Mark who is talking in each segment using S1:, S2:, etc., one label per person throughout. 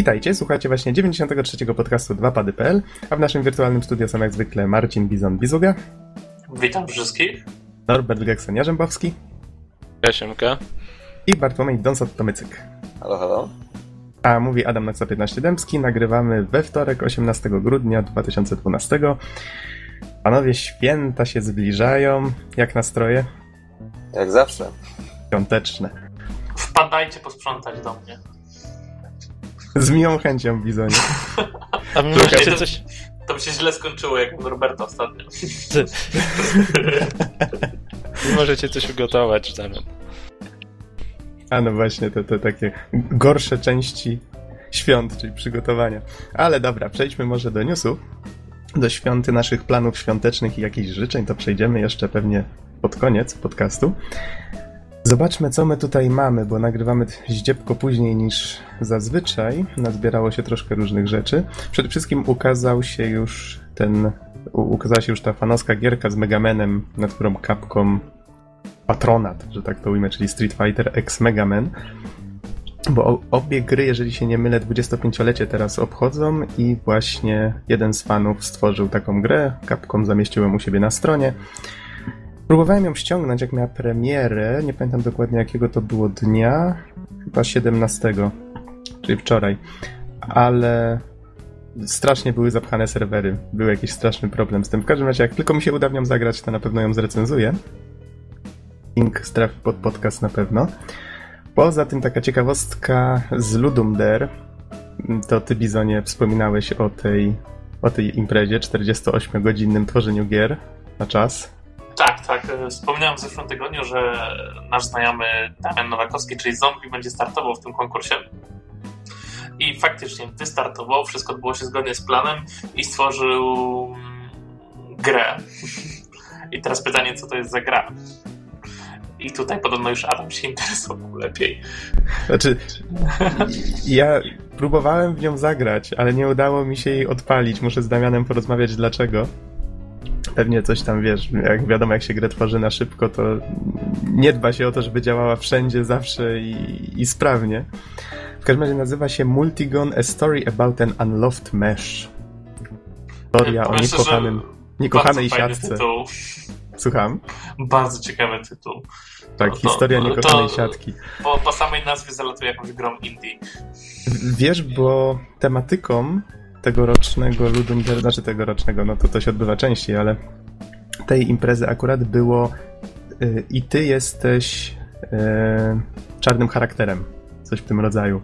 S1: Witajcie, słuchajcie właśnie 93. podcastu 2pady.pl, a w naszym wirtualnym studio są jak zwykle Marcin Bizon-Bizuga.
S2: Witam wszystkich.
S1: Norbert Gekson-Jarzębowski.
S3: Jasiemka.
S1: I Bartłomiej Donsot-Tomycyk.
S4: Halo, halo.
S1: A mówi Adam Naksa 15 Dębski. Nagrywamy we wtorek 18 grudnia 2012. Panowie, święta się zbliżają. Jak nastroje?
S4: Jak zawsze.
S1: Świąteczne.
S2: Wpadajcie posprzątać do mnie.
S1: Z miłą chęcią, Bizonie.
S3: A wy możecie coś...
S2: To by się źle skończyło, jak u Roberta ostatnio.
S3: Wy możecie coś ugotować w zamian.
S1: A no właśnie, to, to takie gorsze części świąt, czyli przygotowania. Ale dobra, przejdźmy może do newsów. Do świąty naszych planów świątecznych i jakichś życzeń, to przejdziemy jeszcze pewnie pod koniec podcastu. Zobaczmy, co my tutaj mamy, bo nagrywamy zdziepko później niż zazwyczaj. Nazbierało się troszkę różnych rzeczy. Przede wszystkim ukazał się już ten. Ukazała się już ta fanowska gierka z Megamanem, nad którą Capcom patronat, że tak to ujmę, czyli Street Fighter X Mega Man. Bo obie gry, jeżeli się nie mylę, 25-lecie teraz obchodzą i właśnie jeden z fanów stworzył taką grę. Capcom zamieścił ją u siebie na stronie. Próbowałem ją ściągnąć, jak miała premierę. Nie pamiętam dokładnie jakiego to było dnia. Chyba 17, czyli wczoraj. Ale strasznie były zapchane serwery. Był jakiś straszny problem z tym. W każdym razie, jak tylko mi się uda w nią zagrać, to na pewno ją zrecenzuję. Link trafi pod podcast na pewno. Poza tym taka ciekawostka z Ludum Dare. To ty, Bizonie, wspominałeś o tej, o tej imprezie, 48-godzinnym tworzeniu gier na czas.
S2: Tak, tak. Wspomniałem w zeszłym tygodniu, że nasz znajomy Damian Nowakowski, czyli Zombie, będzie startował w tym konkursie. I faktycznie wystartował, wszystko odbyło się zgodnie z planem i stworzył grę. I teraz pytanie, co to jest za gra? I tutaj podobno już Adam się interesował lepiej.
S1: Znaczy, ja próbowałem w nią zagrać, ale nie udało mi się jej odpalić. Muszę z Damianem porozmawiać dlaczego. Pewnie coś tam wiesz, jak wiadomo, jak się grę tworzy na szybko, to nie dba się o to, żeby działała wszędzie, zawsze i, i sprawnie. W każdym razie nazywa się Multigon A Story About an Unloved Mesh. Historia o niekochanym, niekochanej siatce.
S2: Tytuł.
S1: Słucham?
S2: Bardzo ciekawy tytuł.
S1: Tak, to, historia to, niekochanej to, siatki.
S2: Po, po samej nazwie zalatuje jakąś grą indie.
S1: Wiesz, bo tematyką tegorocznego Ludum Dare, znaczy tegorocznego, no to to się odbywa częściej, ale tej imprezy akurat było yy, i ty jesteś yy, czarnym charakterem, coś w tym rodzaju.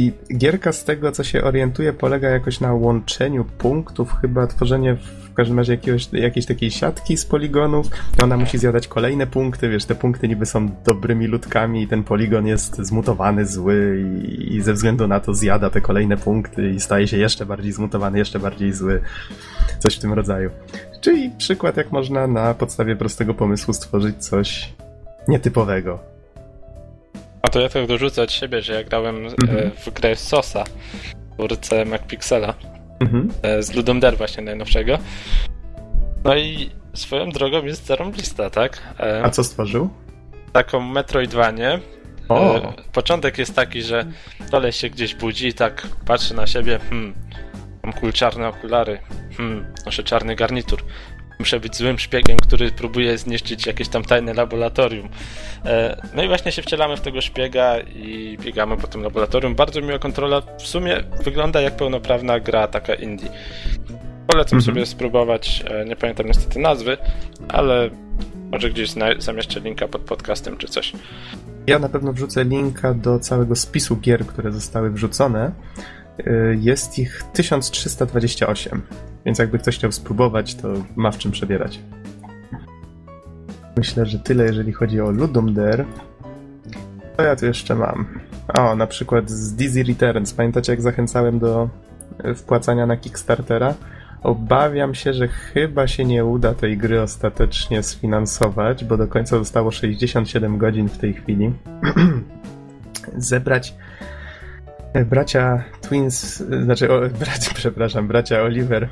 S1: I gierka z tego, co się orientuje, polega jakoś na łączeniu punktów, chyba tworzenie w każdym razie jakiegoś, jakiejś takiej siatki z poligonów. I ona musi zjadać kolejne punkty, wiesz, te punkty niby są dobrymi ludkami i ten poligon jest zmutowany, zły i, i ze względu na to zjada te kolejne punkty i staje się jeszcze bardziej zmutowany, jeszcze bardziej zły. Coś w tym rodzaju. Czyli przykład, jak można na podstawie prostego pomysłu stworzyć coś nietypowego.
S3: Ja tak dorzucę od siebie, że ja grałem mhm. w grę Sosa, twórcę MacPixela, mhm. z Ludum Dare właśnie najnowszego. No i swoją drogą jest zarąbista, tak?
S1: A co stworzył?
S3: Taką Metroidvanię.
S1: O.
S3: Początek jest taki, że dole się gdzieś budzi i tak patrzy na siebie, hmm, mam kul czarne okulary, hmm, noszę czarny garnitur, muszę być złym szpiegiem, który próbuje zniszczyć jakieś tam tajne laboratorium. E, no i właśnie się wcielamy w tego szpiega i biegamy po tym laboratorium. Bardzo miła kontrola. W sumie wygląda jak pełnoprawna gra, taka indie. Polecam mhm. sobie spróbować. E, nie pamiętam niestety nazwy, ale może gdzieś zamieszczę linka pod podcastem czy coś.
S1: Ja na pewno wrzucę linka do całego spisu gier, które zostały wrzucone. E, jest ich 1328. Więc jakby ktoś chciał spróbować, to ma w czym przebierać. Myślę, że tyle, jeżeli chodzi o Ludum Dare. Co ja tu jeszcze mam? O, na przykład z Dizzy Returns. Pamiętacie, jak zachęcałem do e, wpłacania na Kickstartera? Obawiam się, że chyba się nie uda tej gry ostatecznie sfinansować, bo do końca zostało 67 godzin w tej chwili. Zebrać bracia Twins, e, znaczy, o, bracia, przepraszam, bracia Oliver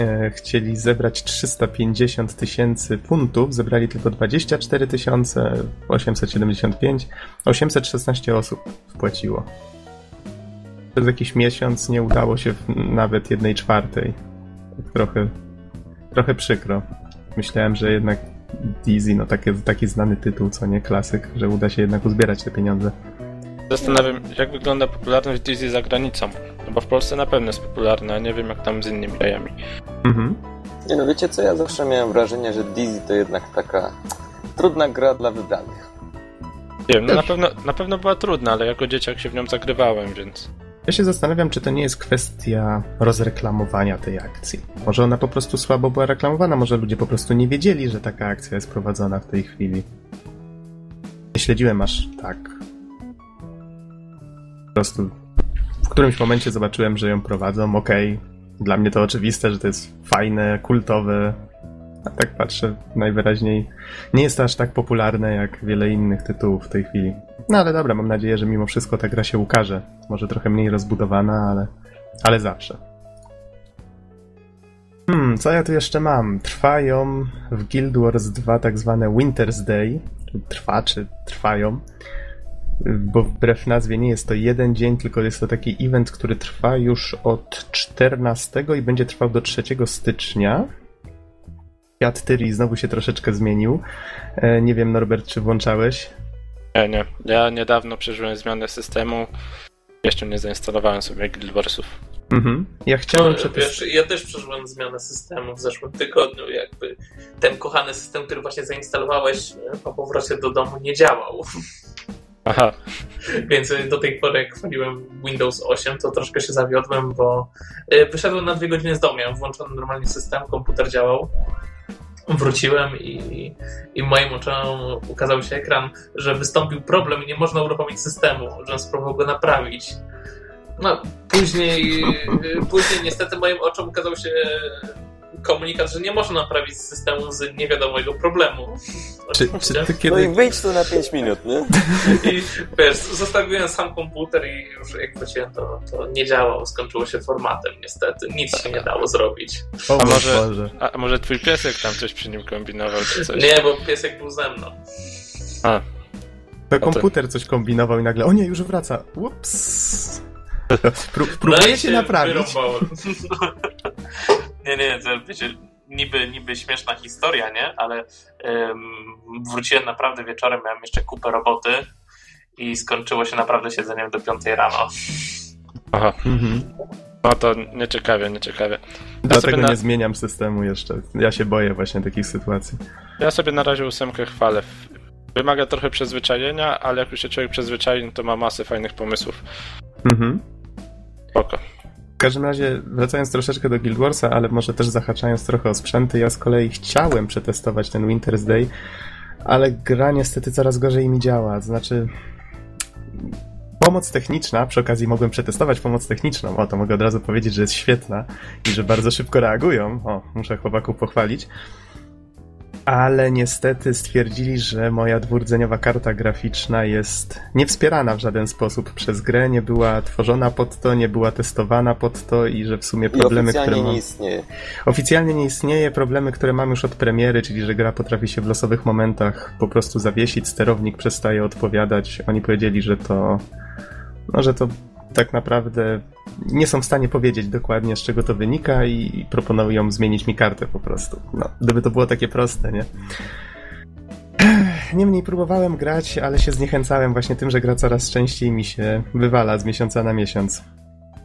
S1: E, chcieli zebrać 350 tysięcy funtów, zebrali tylko 24 tysiące 875, 816 osób wpłaciło. przez jakiś miesiąc nie udało się nawet jednej czwartej. Tak trochę, trochę przykro. Myślałem, że jednak Dizzy, no taki, taki znany tytuł, co nie klasyk, że uda się jednak uzbierać te pieniądze.
S3: Zastanawiam jak wygląda popularność Dizzy za granicą. No bo w Polsce na pewno jest popularna, a nie wiem jak tam z innymi krajami.
S1: Mhm.
S4: Nie no, wiecie co, ja zawsze miałem wrażenie, że Dizzy to jednak taka trudna gra dla wybranych.
S3: Nie wiem, no na pewno, na pewno była trudna, ale jako dzieciak się w nią zagrywałem, więc...
S1: Ja się zastanawiam, czy to nie jest kwestia rozreklamowania tej akcji. Może ona po prostu słabo była reklamowana, może ludzie po prostu nie wiedzieli, że taka akcja jest prowadzona w tej chwili. Nie śledziłem aż tak. Prostu w którymś momencie zobaczyłem, że ją prowadzą, okej. Dla mnie to oczywiste, że to jest fajne, kultowe. A tak patrzę, najwyraźniej nie jest to aż tak popularne jak wiele innych tytułów w tej chwili. No ale dobra, mam nadzieję, że mimo wszystko ta gra się ukaże. Może trochę mniej rozbudowana, ale, ale zawsze. Hmm, co ja tu jeszcze mam? Trwają w Guild Wars 2 tak zwane Winter's Day. Trwa, czy trwają. Bo wbrew nazwie nie jest to jeden dzień, tylko jest to taki event, który trwa już od 14 i będzie trwał do 3 stycznia. Świat Tyri znowu się troszeczkę zmienił. E, Nie wiem, Norbert, czy włączałeś?
S3: Nie, nie. Ja niedawno przeżyłem zmianę systemu. Jeszcze nie zainstalowałem sobie Guild Warsów.
S1: Mhm. Ja chciałem
S2: No, wiesz, ja też przeżyłem zmianę systemu w zeszłym tygodniu. Jakby ten kochany system, który właśnie zainstalowałeś e, po powrocie do domu, nie działał.
S3: Aha,
S2: Więc e, do tej pory, jak chwaliłem Windows 8, to troszkę się zawiodłem, bo e, wyszedłem na dwie godziny z domu. Miałem włączony normalnie system, komputer działał. Wróciłem i, i moim oczom ukazał się ekran, że wystąpił problem i nie można uruchomić systemu, żebym spróbował go naprawić. No, później, e, później niestety moim oczom ukazał się komunikat, że nie można naprawić systemu z niewiadomego problemu.
S1: Czy, czy ty
S4: No
S1: kiedy...
S4: i wyjdź tu na 5 minut, nie?
S2: I wiesz, zostawiłem sam komputer i już jak wróciłem, to, to nie działał, skończyło się formatem niestety. Nic się nie dało zrobić.
S1: O
S3: A może-
S1: Boże.
S3: a może twój piesek tam coś przy nim kombinował, czy coś?
S2: Nie, bo piesek był ze mną.
S3: A,
S1: To komputer coś kombinował i nagle, o nie, już wraca. Ups. Pró
S2: No
S1: próbuję
S2: i
S1: się naprawić.
S2: nie, nie, to wiecie, niby, niby śmieszna historia, nie? Ale em, wróciłem naprawdę wieczorem, miałem jeszcze kupę roboty i skończyło się naprawdę siedzeniem do 5 rano.
S3: aha.
S1: Mhm.
S3: No to nieciekawie, nieciekawie. Ja
S1: Dlatego
S3: na,
S1: nie zmieniam systemu jeszcze. Ja się boję właśnie takich sytuacji.
S3: ja sobie na razie ósemkę chwalę. Wymaga trochę przyzwyczajenia, ale jak już się człowiek przyzwyczai, to ma masę fajnych pomysłów.
S1: Mhm.
S3: Spoko.
S1: Każdym razie, wracając troszeczkę do Guild Warsa, ale może też zahaczając trochę o sprzęty, ja z kolei chciałem przetestować ten Winter's Day, ale gra niestety coraz gorzej mi działa. Znaczy, pomoc techniczna, przy okazji mogłem przetestować pomoc techniczną, o to mogę od razu powiedzieć, że jest świetna i że bardzo szybko reagują. O, muszę chłopaków pochwalić. Ale niestety stwierdzili, że moja dwurdzeniowa karta graficzna jest niewspierana w żaden sposób przez grę, nie była tworzona pod to, nie była testowana pod to i że w sumie
S4: I
S1: problemy, które
S4: oficjalnie
S1: mam...
S4: nie istnieje.
S1: Oficjalnie nie istnieje, problemy, które mam już od premiery, czyli że gra potrafi się w losowych momentach po prostu zawiesić, sterownik przestaje odpowiadać. Oni powiedzieli, że to. No, że to tak naprawdę nie są w stanie powiedzieć dokładnie, z czego to wynika i proponują zmienić mi kartę po prostu. No, gdyby to było takie proste, nie? Niemniej próbowałem grać, ale się zniechęcałem właśnie tym, że gra coraz częściej mi się wywala z miesiąca na miesiąc.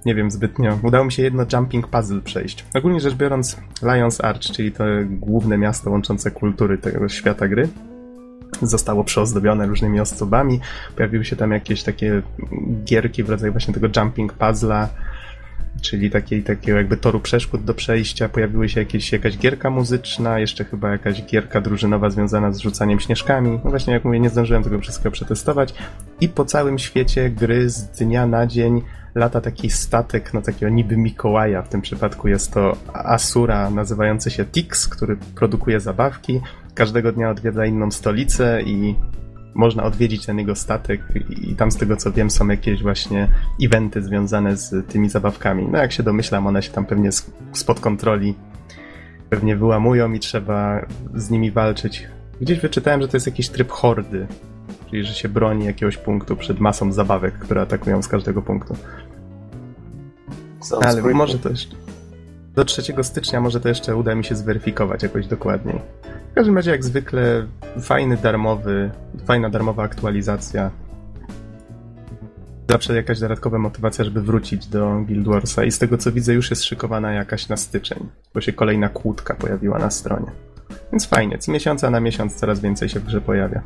S1: Nie wiem zbytnio. Udało mi się jedno jumping puzzle przejść. Ogólnie rzecz biorąc, Lions Arch, czyli to główne miasto łączące kultury tego świata gry, zostało przyozdobione różnymi ozdobami. Pojawiły się tam jakieś takie gierki w rodzaju właśnie tego jumping puzzla, czyli takiej, takiego jakby toru przeszkód do przejścia. Pojawiły się jakieś, jakaś gierka muzyczna, jeszcze chyba jakaś gierka drużynowa związana z rzucaniem śnieżkami. No właśnie, jak mówię, nie zdążyłem tego wszystkiego przetestować. I po całym świecie gry z dnia na dzień lata taki statek, no takiego niby Mikołaja, w tym przypadku jest to Asura nazywający się Tix, który produkuje zabawki. Każdego dnia odwiedza inną stolicę i można odwiedzić ten jego statek i tam z tego co wiem są jakieś właśnie eventy związane z tymi zabawkami. No jak się domyślam, one się tam pewnie spod kontroli pewnie wyłamują i trzeba z nimi walczyć. Gdzieś wyczytałem, że to jest jakiś tryb hordy, czyli że się broni jakiegoś punktu przed masą zabawek, które atakują z każdego punktu.
S4: Sounds
S1: Ale
S4: creepy.
S1: może to jeszcze. Do 3 stycznia może to jeszcze uda mi się zweryfikować jakoś dokładniej. W każdym razie, jak zwykle, fajny, darmowy, fajna, darmowa aktualizacja. Zawsze jakaś dodatkowa motywacja, żeby wrócić do Guild Warsa i z tego co widzę już jest szykowana jakaś na styczeń, bo się kolejna kłódka pojawiła na stronie. Więc fajnie, z miesiąca na miesiąc coraz więcej się w grze pojawia.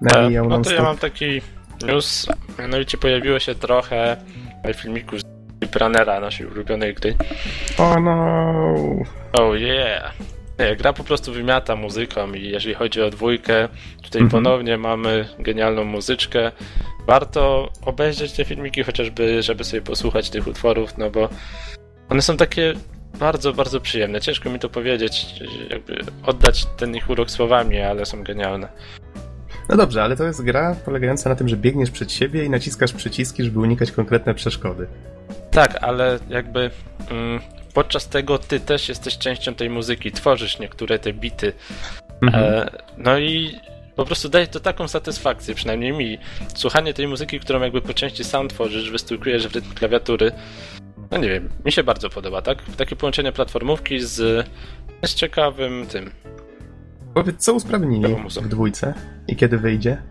S1: Nawijał
S3: No to ja mam taki news, mianowicie pojawiło się trochę filmików z Runnera, naszej ulubionej gry.
S1: O no!
S3: Oh yeah! Nie, gra po prostu wymiata muzyką i jeżeli chodzi o dwójkę, tutaj
S1: Mhm.
S3: ponownie mamy genialną muzyczkę. Warto obejrzeć te filmiki chociażby, żeby sobie posłuchać tych utworów, no bo one są takie bardzo, bardzo przyjemne. Ciężko mi to powiedzieć, jakby oddać ten ich urok słowami, ale są genialne.
S1: No dobrze, ale to jest gra polegająca na tym, że biegniesz przed siebie i naciskasz przyciski, żeby unikać konkretne przeszkody.
S3: Tak, ale jakby mm, podczas tego ty też jesteś częścią tej muzyki, tworzysz niektóre te bity.
S1: Mhm.
S3: E, no i po prostu daje to taką satysfakcję, przynajmniej mi. Słuchanie tej muzyki, którą jakby po części sam tworzysz, występujesz w rytm klawiatury. No nie wiem, mi się bardzo podoba, tak? Takie połączenie platformówki z, z ciekawym tym.
S1: Powiedz, co usprawnili w dwójce i kiedy wyjdzie?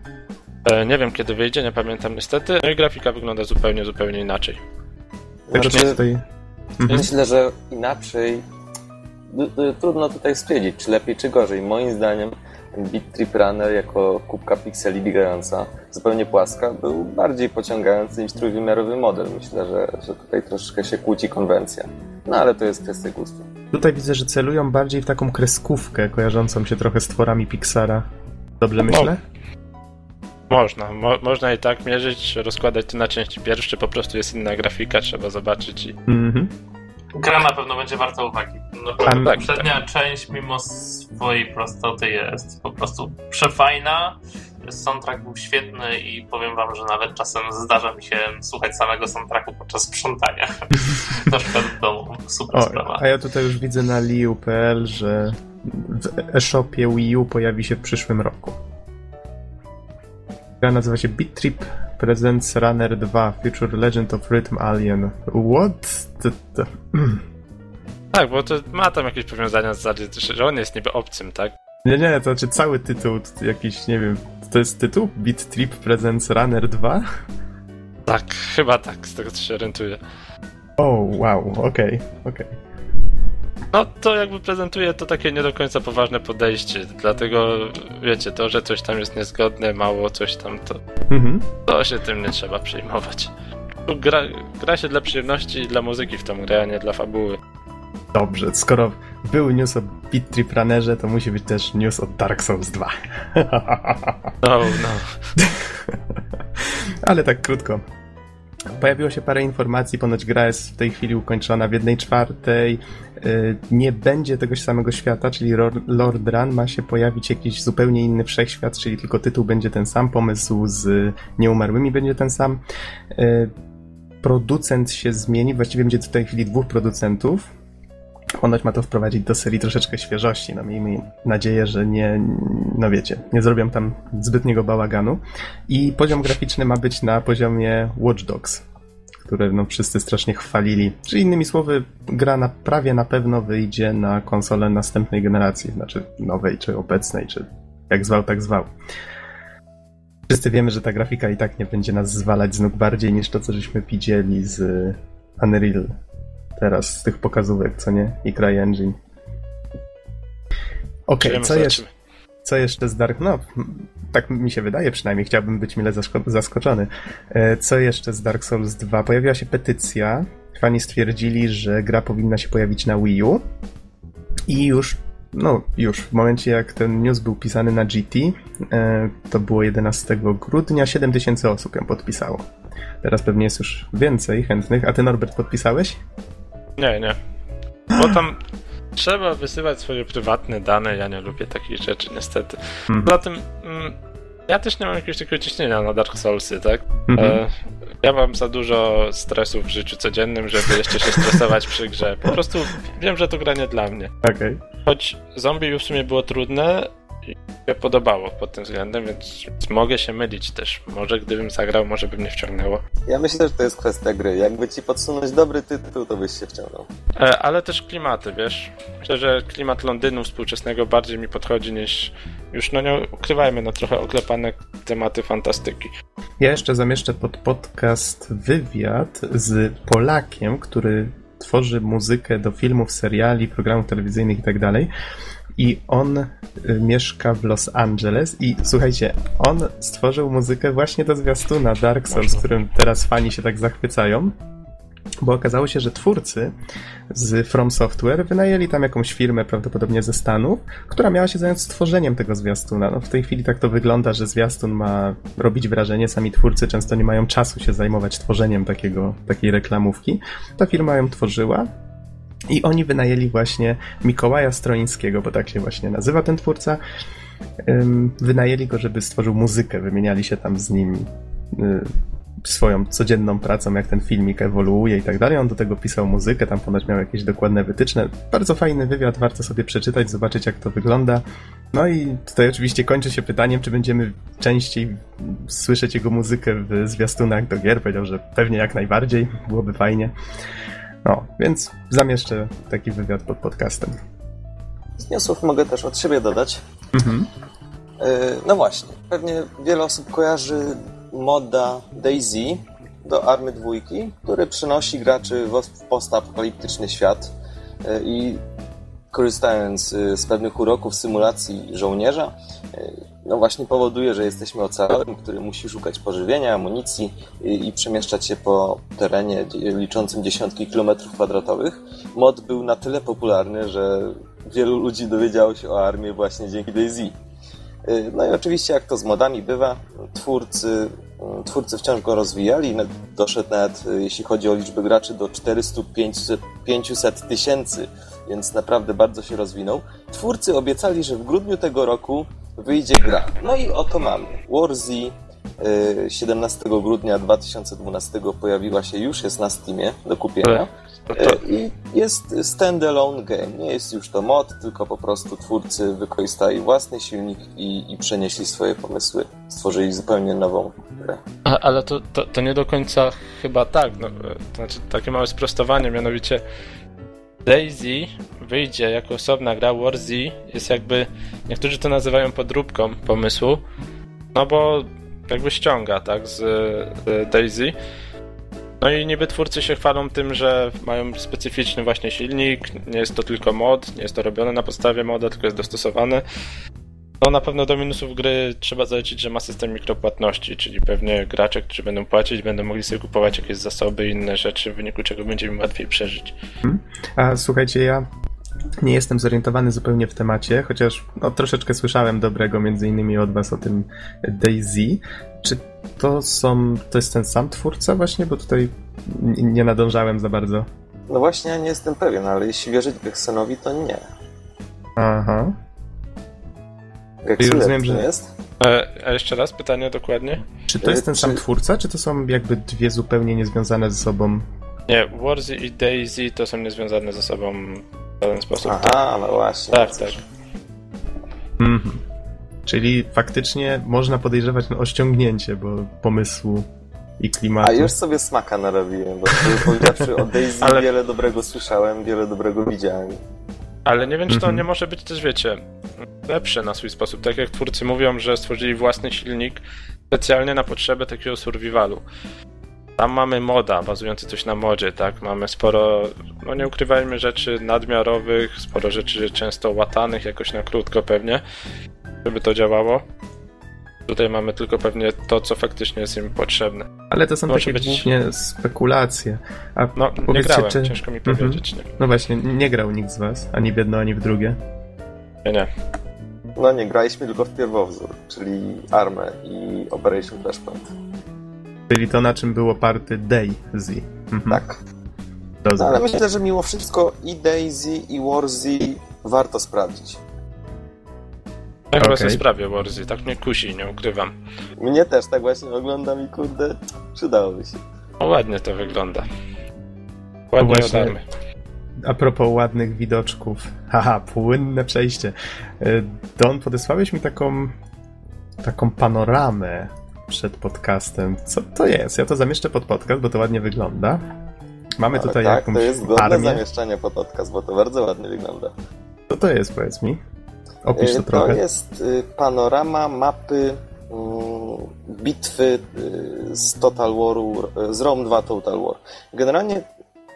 S3: E, nie wiem kiedy wyjdzie, nie pamiętam niestety. No i grafika wygląda zupełnie, zupełnie inaczej.
S1: Tego
S4: Znaczy,
S1: tutaj... Mhm.
S4: Myślę, że inaczej. d- d- Trudno tutaj stwierdzić, czy lepiej, czy gorzej. Moim zdaniem ten Beat Trip Runner jako kubka pikseli biegająca, zupełnie płaska, był bardziej pociągający niż trójwymiarowy model. Myślę, że, że tutaj troszeczkę się kłóci konwencja. No ale to jest kwestia gustu.
S1: Tutaj widzę, że celują bardziej w taką kreskówkę, kojarzącą się trochę z tworami Pixara. Dobrze myślę?
S3: Można, mo- można i tak mierzyć, rozkładać to na części pierwsze, po prostu jest inna grafika, trzeba zobaczyć i
S1: Mhm.
S2: Gra na pewno będzie warta uwagi.
S1: A,
S2: Naprawdę,
S3: tak,
S2: poprzednia część, mimo swojej prostoty, jest po prostu przefajna. Soundtrack był świetny i powiem wam, że nawet czasem zdarza mi się słuchać samego soundtracku podczas sprzątania. Na przykład w domu. Super
S1: O,
S2: sprawa.
S1: a ja tutaj już widzę na liu.pl, że w e-shopie Wii U pojawi się w przyszłym roku. Gra nazywa się Beat Trip Presents Runner 2 Future Legend of Rhythm Alien. What? To... mm.
S3: Tak, bo to ma tam jakieś powiązania z że on jest niby obcym, tak?
S1: Nie, nie, to znaczy cały tytuł, jakiś, nie wiem, to jest tytuł? Beat Trip Presents Runner 2?
S3: Tak, chyba tak, z tego co się orientuję.
S1: O, wow, okej, okej.
S3: No to jakby prezentuje to takie nie do końca poważne podejście, dlatego wiecie, to, że coś tam jest niezgodne, mało coś tam, to,
S1: Mhm.
S3: to się tym nie trzeba przejmować. Gra, gra się dla przyjemności i dla muzyki w tą grę, a nie dla fabuły.
S1: Dobrze, skoro był news o Beat Trip Runnerze, to musi być też news o Dark Souls 2.
S3: No, no.
S1: Ale tak krótko. Pojawiło się parę informacji, ponoć gra jest w tej chwili ukończona w jednej czwartej. Yy, Nie będzie tegoś samego świata, czyli Lord- Run ma się pojawić jakiś zupełnie inny wszechświat, czyli tylko tytuł będzie ten sam, pomysł z nieumarłymi będzie ten sam. Yy, Producent się zmieni, właściwie będzie w tej chwili dwóch producentów. Ponoć ma to wprowadzić do serii troszeczkę świeżości. No miejmy nadzieję, że nie, no wiecie, nie zrobią tam zbytniego bałaganu. I poziom graficzny ma być na poziomie Watch Dogs, które no wszyscy strasznie chwalili. Czy innymi słowy, gra na, prawie na pewno wyjdzie na konsolę następnej generacji, znaczy nowej, czy obecnej, czy jak zwał, tak zwał. Wszyscy wiemy, że ta grafika i tak nie będzie nas zwalać z nóg bardziej niż to, co żeśmy widzieli z Unreal teraz, z tych pokazówek, co nie? I CryEngine. Okej,
S3: Żyjemy,
S1: co jeszcze? Co jeszcze z Dark... No, tak mi się wydaje przynajmniej, chciałbym być mile zaskoczony. E, Co jeszcze z Dark Souls 2? Pojawiła się petycja. Fani stwierdzili, że gra powinna się pojawić na Wii U. I już, no już, w momencie jak ten news był pisany na GT, e, to było 11 grudnia, 7000 osób ją podpisało. Teraz pewnie jest już więcej chętnych. A ty, Norbert, podpisałeś?
S3: Nie, nie. Bo tam trzeba wysyłać swoje prywatne dane, ja nie lubię takich rzeczy niestety.
S1: Mhm.
S3: Poza tym mm, ja też nie mam jakiegoś takiego ciśnienia na Dark Soulsy, tak?
S1: Mhm.
S3: E, ja mam za dużo stresu w życiu codziennym, żeby jeszcze się stresować przy grze. Po prostu wiem, że to gra nie dla mnie.
S1: Okej.
S3: Choć zombie już w sumie było trudne, się podobało pod tym względem, więc mogę się mylić też. Może gdybym zagrał, może by mnie wciągnęło.
S4: Ja myślę, że to jest kwestia gry. Jakby ci podsunąć dobry tytuł, to byś się wciągnął.
S3: E, ale też klimaty, wiesz? Myślę, że klimat Londynu współczesnego bardziej mi podchodzi niż już, no nie ukrywajmy, no trochę oklepane tematy fantastyki.
S1: Ja jeszcze zamieszczę pod podcast wywiad z Polakiem, który tworzy muzykę do filmów, seriali, programów telewizyjnych i tak dalej. I on y, mieszka w Los Angeles i słuchajcie, on stworzył muzykę właśnie do zwiastuna Dark Souls,
S3: Można.
S1: którym teraz fani się tak zachwycają. Bo okazało się, że twórcy z From Software wynajęli tam jakąś firmę, prawdopodobnie ze Stanów, która miała się zająć stworzeniem tego zwiastuna. No w tej chwili tak to wygląda, że zwiastun ma robić wrażenie, sami twórcy często nie mają czasu się zajmować tworzeniem takiego, takiej reklamówki. Ta firma ją tworzyła, i oni wynajęli właśnie Mikołaja Stroińskiego, bo tak się właśnie nazywa ten twórca. Wynajęli go, żeby stworzył muzykę, wymieniali się tam z nim y, swoją codzienną pracą, jak ten filmik ewoluuje i tak dalej. On do tego pisał muzykę, tam ponoć miał jakieś dokładne wytyczne. Bardzo fajny wywiad, warto sobie przeczytać, zobaczyć jak to wygląda. No i tutaj oczywiście kończy się pytaniem, czy będziemy częściej słyszeć jego muzykę w zwiastunach do gier. Powiedział, że pewnie jak najbardziej, byłoby fajnie. No, więc zamieszczę taki wywiad pod podcastem.
S4: Z newsów mogę też od siebie dodać.
S1: Mhm.
S4: Yy, No właśnie, pewnie wiele osób kojarzy moda Daisy do Army dwójki, który przynosi graczy w postapokaliptyczny świat yy, i korzystając yy, z pewnych uroków symulacji żołnierza, no właśnie powoduje, że jesteśmy ocalałym, który musi szukać pożywienia, amunicji i, i przemieszczać się po terenie liczącym dziesiątki kilometrów kwadratowych. Mod był na tyle popularny, że wielu ludzi dowiedziało się o armii właśnie dzięki Daisy. No i oczywiście, jak to z modami bywa, twórcy, twórcy wciąż go rozwijali. Doszedł nawet, jeśli chodzi o liczbę graczy, do 400-500 tysięcy, więc naprawdę bardzo się rozwinął. Twórcy obiecali, że w grudniu tego roku wyjdzie gra. No i oto mamy. Warzy 17 grudnia 2012 pojawiła się już, jest na Steamie do kupienia.
S3: No to,
S4: I jest standalone game. Nie jest już to mod, tylko po prostu twórcy wykorzystali własny silnik i, i przenieśli swoje pomysły. Stworzyli zupełnie nową grę.
S3: a, ale to, to, to nie do końca chyba tak. No, to znaczy takie małe sprostowanie, mianowicie Daisy wyjdzie jako osobna gra, Warzy jest jakby, niektórzy to nazywają podróbką pomysłu, no bo jakby ściąga, tak, z, z Daisy. No i niby twórcy się chwalą tym, że mają specyficzny właśnie silnik, nie jest to tylko mod, nie jest to robione na podstawie moda, tylko jest dostosowane. No na pewno do minusów gry trzeba zaliczyć, że ma system mikropłatności, czyli pewnie gracze, którzy będą płacić, będą mogli sobie kupować jakieś zasoby i inne rzeczy, w wyniku czego będzie im łatwiej przeżyć.
S1: A słuchajcie, ja nie jestem zorientowany zupełnie w temacie, chociaż no, troszeczkę słyszałem dobrego między innymi od was o tym Daisy. Czy to są, to jest ten sam twórca właśnie, bo tutaj nie nadążałem za bardzo.
S4: No właśnie, ja nie jestem pewien, ale jeśli wierzyć Gexenowi, to nie.
S1: Aha.
S4: Gexulet
S1: rozumiem,
S4: to
S1: że-
S4: jest?
S3: E, a jeszcze raz pytanie dokładnie?
S1: Czy to jest ten
S4: Czy-
S1: sam twórca, czy to są jakby dwie zupełnie niezwiązane ze sobą?
S3: Nie, Warzy i Daisy to są niezwiązane ze sobą w żaden sposób.
S4: Aha, no właśnie.
S3: Tak, tak.
S1: Mhm. Czyli faktycznie można podejrzewać no, o ściągnięcie, bo pomysłu i klimatu.
S4: A już sobie smaka narobiłem, bo powiedziawszy o Daisy
S3: Ale-
S4: wiele dobrego słyszałem, wiele dobrego widziałem.
S3: Ale nie wiem, czy to
S1: Mhm.
S3: nie może być też, wiecie, lepsze na swój sposób. Tak jak twórcy mówią, że stworzyli własny silnik specjalnie na potrzeby takiego survivalu. Tam mamy moda, bazujący coś na modzie, tak? Mamy sporo, no nie ukrywajmy, rzeczy nadmiarowych, sporo rzeczy często łatanych jakoś na krótko pewnie, żeby to działało. Tutaj mamy tylko pewnie to, co faktycznie jest im potrzebne.
S1: Ale to są
S3: Może
S1: takie
S3: być-
S1: głównie spekulacje. A
S3: No, nie grałem,
S1: czy...
S3: ciężko mi
S1: Mhm.
S3: powiedzieć. Nie,
S1: No właśnie, nie grał nikt z was, ani w jedno, ani w drugie.
S3: nie. nie.
S4: No nie, graliśmy tylko w pierwowzór, czyli Armę i Operation Flashpoint.
S1: Czyli to, na czym był oparty Daisy. Mhm.
S4: Tak.
S1: Rozumiem.
S4: Ale myślę, że mimo wszystko i Daisy i Warzy warto sprawdzić.
S3: Chyba
S1: Okej.
S3: sobie sprawię Warzy, tak mnie kusi, nie ukrywam.
S4: Mnie też tak właśnie oglądam i kurde, przydałoby się.
S3: No ładnie to wygląda. Ładnie
S1: Właśnie. A propos ładnych widoczków. Haha, płynne przejście. Y, Don, podesłałeś mi taką taką panoramę przed podcastem. Co to jest? Ja to zamieszczę pod podcast, bo to ładnie wygląda. Mamy tutaj
S4: tak,
S1: jakąś
S4: to jest godne
S1: armię.
S4: zamieszczenie pod podcast, bo to bardzo ładnie wygląda.
S1: Co to jest, powiedz mi? Opisz to
S4: Y,
S1: trochę.
S4: To jest y, panorama mapy mm, bitwy y, z Total Waru, y, z Rome 2 Total War. Generalnie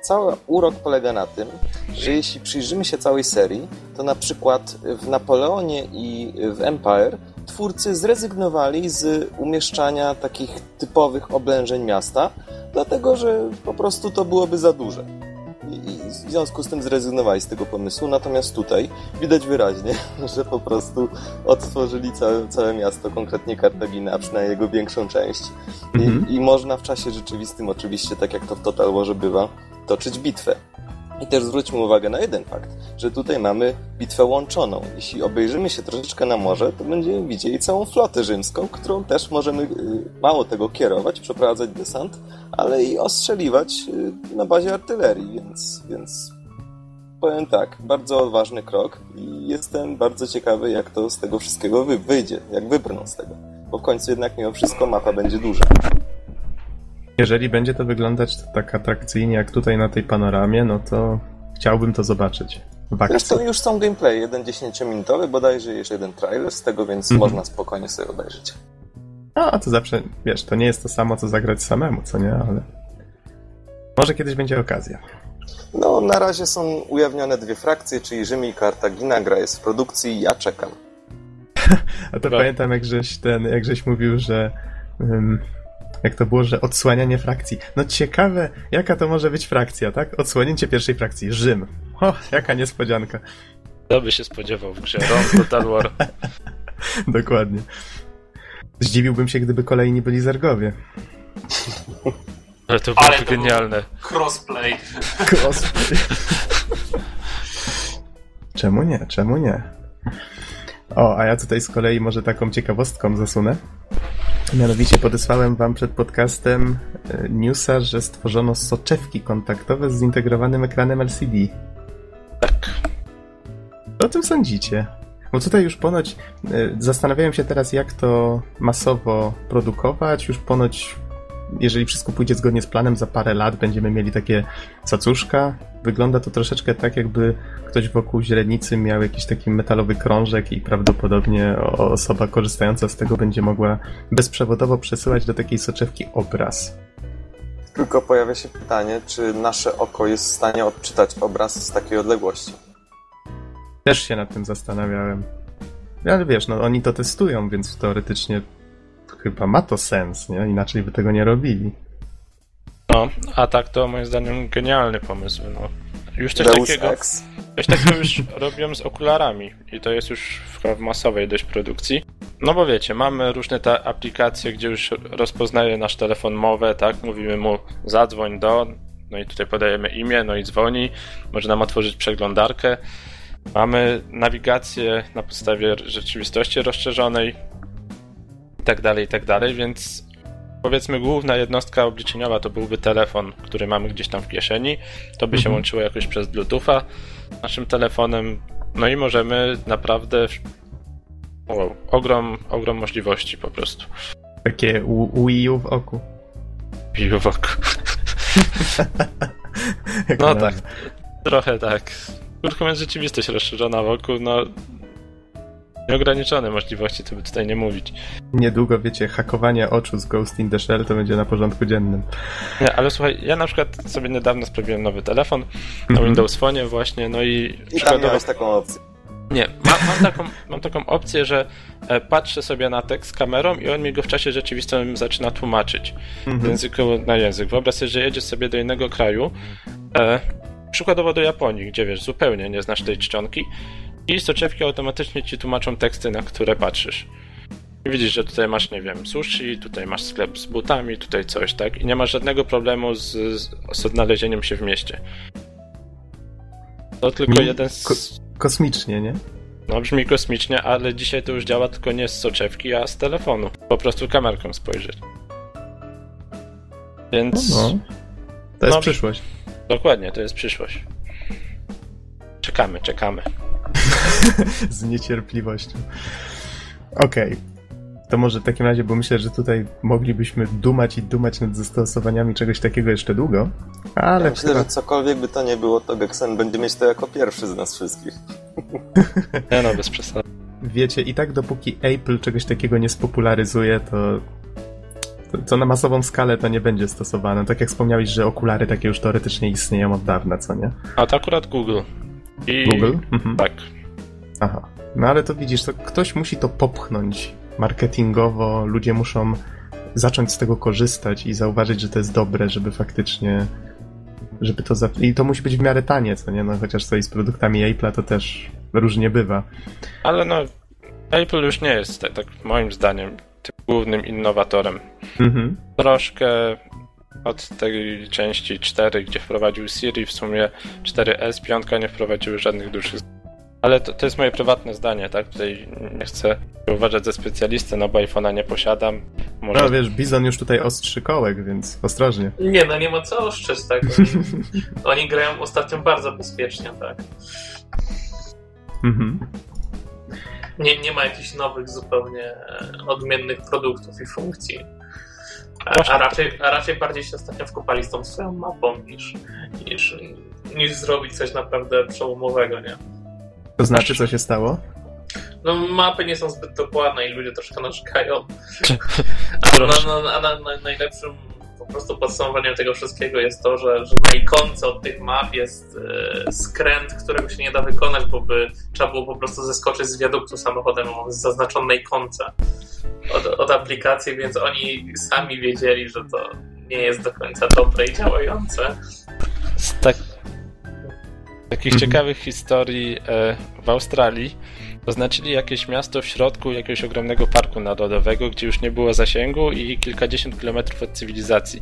S4: cały urok polega na tym, że jeśli przyjrzymy się całej serii, to na przykład w Napoleonie i w Empire twórcy zrezygnowali z umieszczania takich typowych oblężeń miasta, dlatego że po prostu to byłoby za duże. I, w związku z tym zrezygnowali z tego pomysłu, natomiast tutaj widać wyraźnie, że po prostu odtworzyli całe, całe miasto, konkretnie Kartaginę, a przynajmniej jego większą część.
S1: Mhm.
S4: I, I można w czasie rzeczywistym, oczywiście, tak jak to w Total Warze bywa, toczyć bitwę. I też zwróćmy uwagę na jeden fakt, że tutaj mamy bitwę łączoną. Jeśli obejrzymy się troszeczkę na morze, to będziemy widzieli całą flotę rzymską, którą też możemy y, mało tego kierować, przeprowadzać desant, ale i ostrzeliwać y, na bazie artylerii, więc, więc powiem tak, bardzo odważny krok i jestem bardzo ciekawy, jak to z tego wszystkiego wy- wyjdzie, jak wybrną z tego. Bo w końcu jednak mimo wszystko mapa będzie duża.
S1: Jeżeli będzie to wyglądać tak atrakcyjnie jak tutaj na tej panoramie, no to chciałbym to zobaczyć.
S4: Zresztą już są gameplay, jeden 10-minutowy, bodajże jeszcze jeden trailer z tego, więc
S1: Mhm.
S4: można spokojnie sobie obejrzeć.
S1: A, to zawsze, wiesz, to nie jest to samo, co zagrać samemu, co nie, ale... Może kiedyś będzie okazja.
S4: No, na razie są ujawnione dwie frakcje, czyli Rzym i Kartagina. Gra jest w produkcji i ja czekam.
S1: A to
S3: Dobra.
S1: pamiętam, jak żeś ten, jak żeś mówił, że... ym, jak to było, że odsłanianie frakcji. No ciekawe, jaka to może być frakcja, tak? Odsłonięcie pierwszej frakcji. Rzym. O, jaka niespodzianka.
S3: Kto by się spodziewał w grze Rome Total War?
S1: Dokładnie. Zdziwiłbym się, gdyby kolejni byli zergowie.
S3: Ale to
S2: Ale
S3: byłoby
S2: to było-
S3: genialne.
S2: Crossplay.
S1: Cosplay. Czemu nie? Czemu nie? O, a ja tutaj z kolei może taką ciekawostką zasunę. Mianowicie podesłałem wam przed podcastem e, newsa, że stworzono soczewki kontaktowe z zintegrowanym ekranem LCD.
S3: Tak.
S1: Co o tym sądzicie? Bo tutaj już ponoć e, zastanawiałem się teraz, jak to masowo produkować. Już ponoć, jeżeli wszystko pójdzie zgodnie z planem, za parę lat będziemy mieli takie cacuszka. Wygląda to troszeczkę tak, jakby ktoś wokół źrenicy miał jakiś taki metalowy krążek i prawdopodobnie osoba korzystająca z tego będzie mogła bezprzewodowo przesyłać do takiej soczewki obraz.
S4: Tylko pojawia się pytanie, czy nasze oko jest w stanie odczytać obraz z takiej odległości.
S1: Też się nad tym zastanawiałem. Ale wiesz, no oni to testują, więc teoretycznie chyba ma to sens, nie? Inaczej by tego nie robili.
S3: No, a tak to moim zdaniem genialny pomysł. No. Już coś
S4: Deus
S3: takiego,
S4: Ex.
S3: coś takiego już robią z okularami i to jest już w, w masowej dość produkcji. No bo wiecie, mamy różne te aplikacje, gdzie już rozpoznaje nasz telefon mowę, tak? Mówimy mu zadzwoń do, no i tutaj podajemy imię, no i dzwoni, może nam otworzyć przeglądarkę. Mamy nawigację na podstawie rzeczywistości rozszerzonej i tak dalej, i tak dalej, więc powiedzmy główna jednostka obliczeniowa to byłby telefon, który mamy gdzieś tam w kieszeni. To by się
S1: Mhm.
S3: łączyło jakoś przez Bluetootha z naszym telefonem. No i możemy naprawdę wow, ogrom, ogrom możliwości po prostu.
S1: Takie u- Wii U w oku.
S3: I w oku. No tak, trochę tak. Krótko mówiąc, rzeczywistość rozszerzona wokół, no nieograniczone możliwości, to by tutaj nie mówić.
S1: Niedługo, wiecie, hakowanie oczu z Ghost in the Shell to będzie na porządku dziennym.
S3: Nie, ale słuchaj, ja na przykład sobie niedawno sprawiłem nowy telefon na
S1: Mhm.
S3: Windows Phone właśnie, no i
S4: I tam
S3: przykładowo...
S4: miałeś taką opcję.
S3: Nie, ma, mam, taką, mam taką opcję, że e, patrzę sobie na tekst kamerą i on mi go w czasie rzeczywistym zaczyna tłumaczyć z
S1: Mhm.
S3: języku na język. Wyobraź sobie, że jedziesz sobie do innego kraju, e, przykładowo do Japonii, gdzie wiesz, zupełnie nie znasz tej czcionki i soczewki automatycznie ci tłumaczą teksty, na które patrzysz. I widzisz, że tutaj masz, nie wiem, sushi, tutaj masz sklep z butami, tutaj coś, tak? I nie masz żadnego problemu z, z, z odnalezieniem się w mieście. To tylko jeden z...
S1: ko- Kosmicznie, nie?
S3: No brzmi kosmicznie, ale dzisiaj to już działa tylko nie z soczewki, a z telefonu. Po prostu kamerką spojrzeć. Więc
S1: No, no. To jest
S3: No.
S1: przyszłość.
S3: dokładnie, to jest przyszłość. Czekamy, czekamy.
S1: Z niecierpliwością. Okej. To może w takim razie, bo myślę, że tutaj moglibyśmy dumać i dumać nad zastosowaniami czegoś takiego jeszcze długo, ale
S4: Ja myślę,
S1: chyba...
S4: że cokolwiek by to nie było, to Gexen będzie mieć to jako pierwszy z nas wszystkich.
S3: Nie no, bez przesady.
S1: wiecie, i tak dopóki Apple czegoś takiego nie spopularyzuje, to, to na masową skalę to nie będzie stosowane. Tak jak wspomniałeś, że okulary takie już teoretycznie istnieją od dawna, co nie?
S3: A to akurat Google. I...
S1: Google? Mhm.
S3: Tak.
S1: Aha. No ale to widzisz, to ktoś musi to popchnąć marketingowo, ludzie muszą zacząć z tego korzystać i zauważyć, że to jest dobre, żeby faktycznie żeby to za... i to musi być w miarę tanie, co nie? No chociaż sobie z produktami Apple'a to też różnie bywa.
S3: Ale no, Apple już nie jest, tak, tak moim zdaniem, tym głównym innowatorem.
S1: Mhm.
S3: Troszkę od tej części 4, gdzie wprowadził Siri, w sumie 4S, 5 nie wprowadziły żadnych dużych ale to, to jest moje prywatne zdanie, tak? Tutaj nie chcę uważać za specjalistę, no bo iPhone'a nie posiadam. Może...
S1: No wiesz, Bizon już tutaj ostrzy kołek, więc ostrożnie.
S2: Nie, no nie ma co oszczeć, tak? Oni, oni grają ostatnio bardzo bezpiecznie, tak?
S1: Mhm.
S2: Nie, nie ma jakichś nowych, zupełnie e, odmiennych produktów i funkcji. A, a, raczej, a raczej bardziej się ostatnio wkopali z tą swoją mapą niż, niż, niż zrobić coś naprawdę przełomowego, nie?
S1: To znaczy, co się stało?
S2: No mapy nie są zbyt dokładne i ludzie troszkę narzekają. A, na, na, na, na, najlepszym po prostu podsumowaniem tego wszystkiego jest to, że, że na ikonce od tych map jest e, skręt, którego się nie da wykonać, bo by trzeba było po prostu zeskoczyć z wiaduktu samochodem, zaznaczony na ikonce od, od aplikacji, więc oni sami wiedzieli, że to nie jest do końca dobre i działające.
S3: Z tak... takich
S1: Mhm.
S3: ciekawych historii e, w Australii oznaczyli jakieś miasto w środku jakiegoś ogromnego parku narodowego, gdzie już nie było zasięgu i kilkadziesiąt kilometrów od cywilizacji.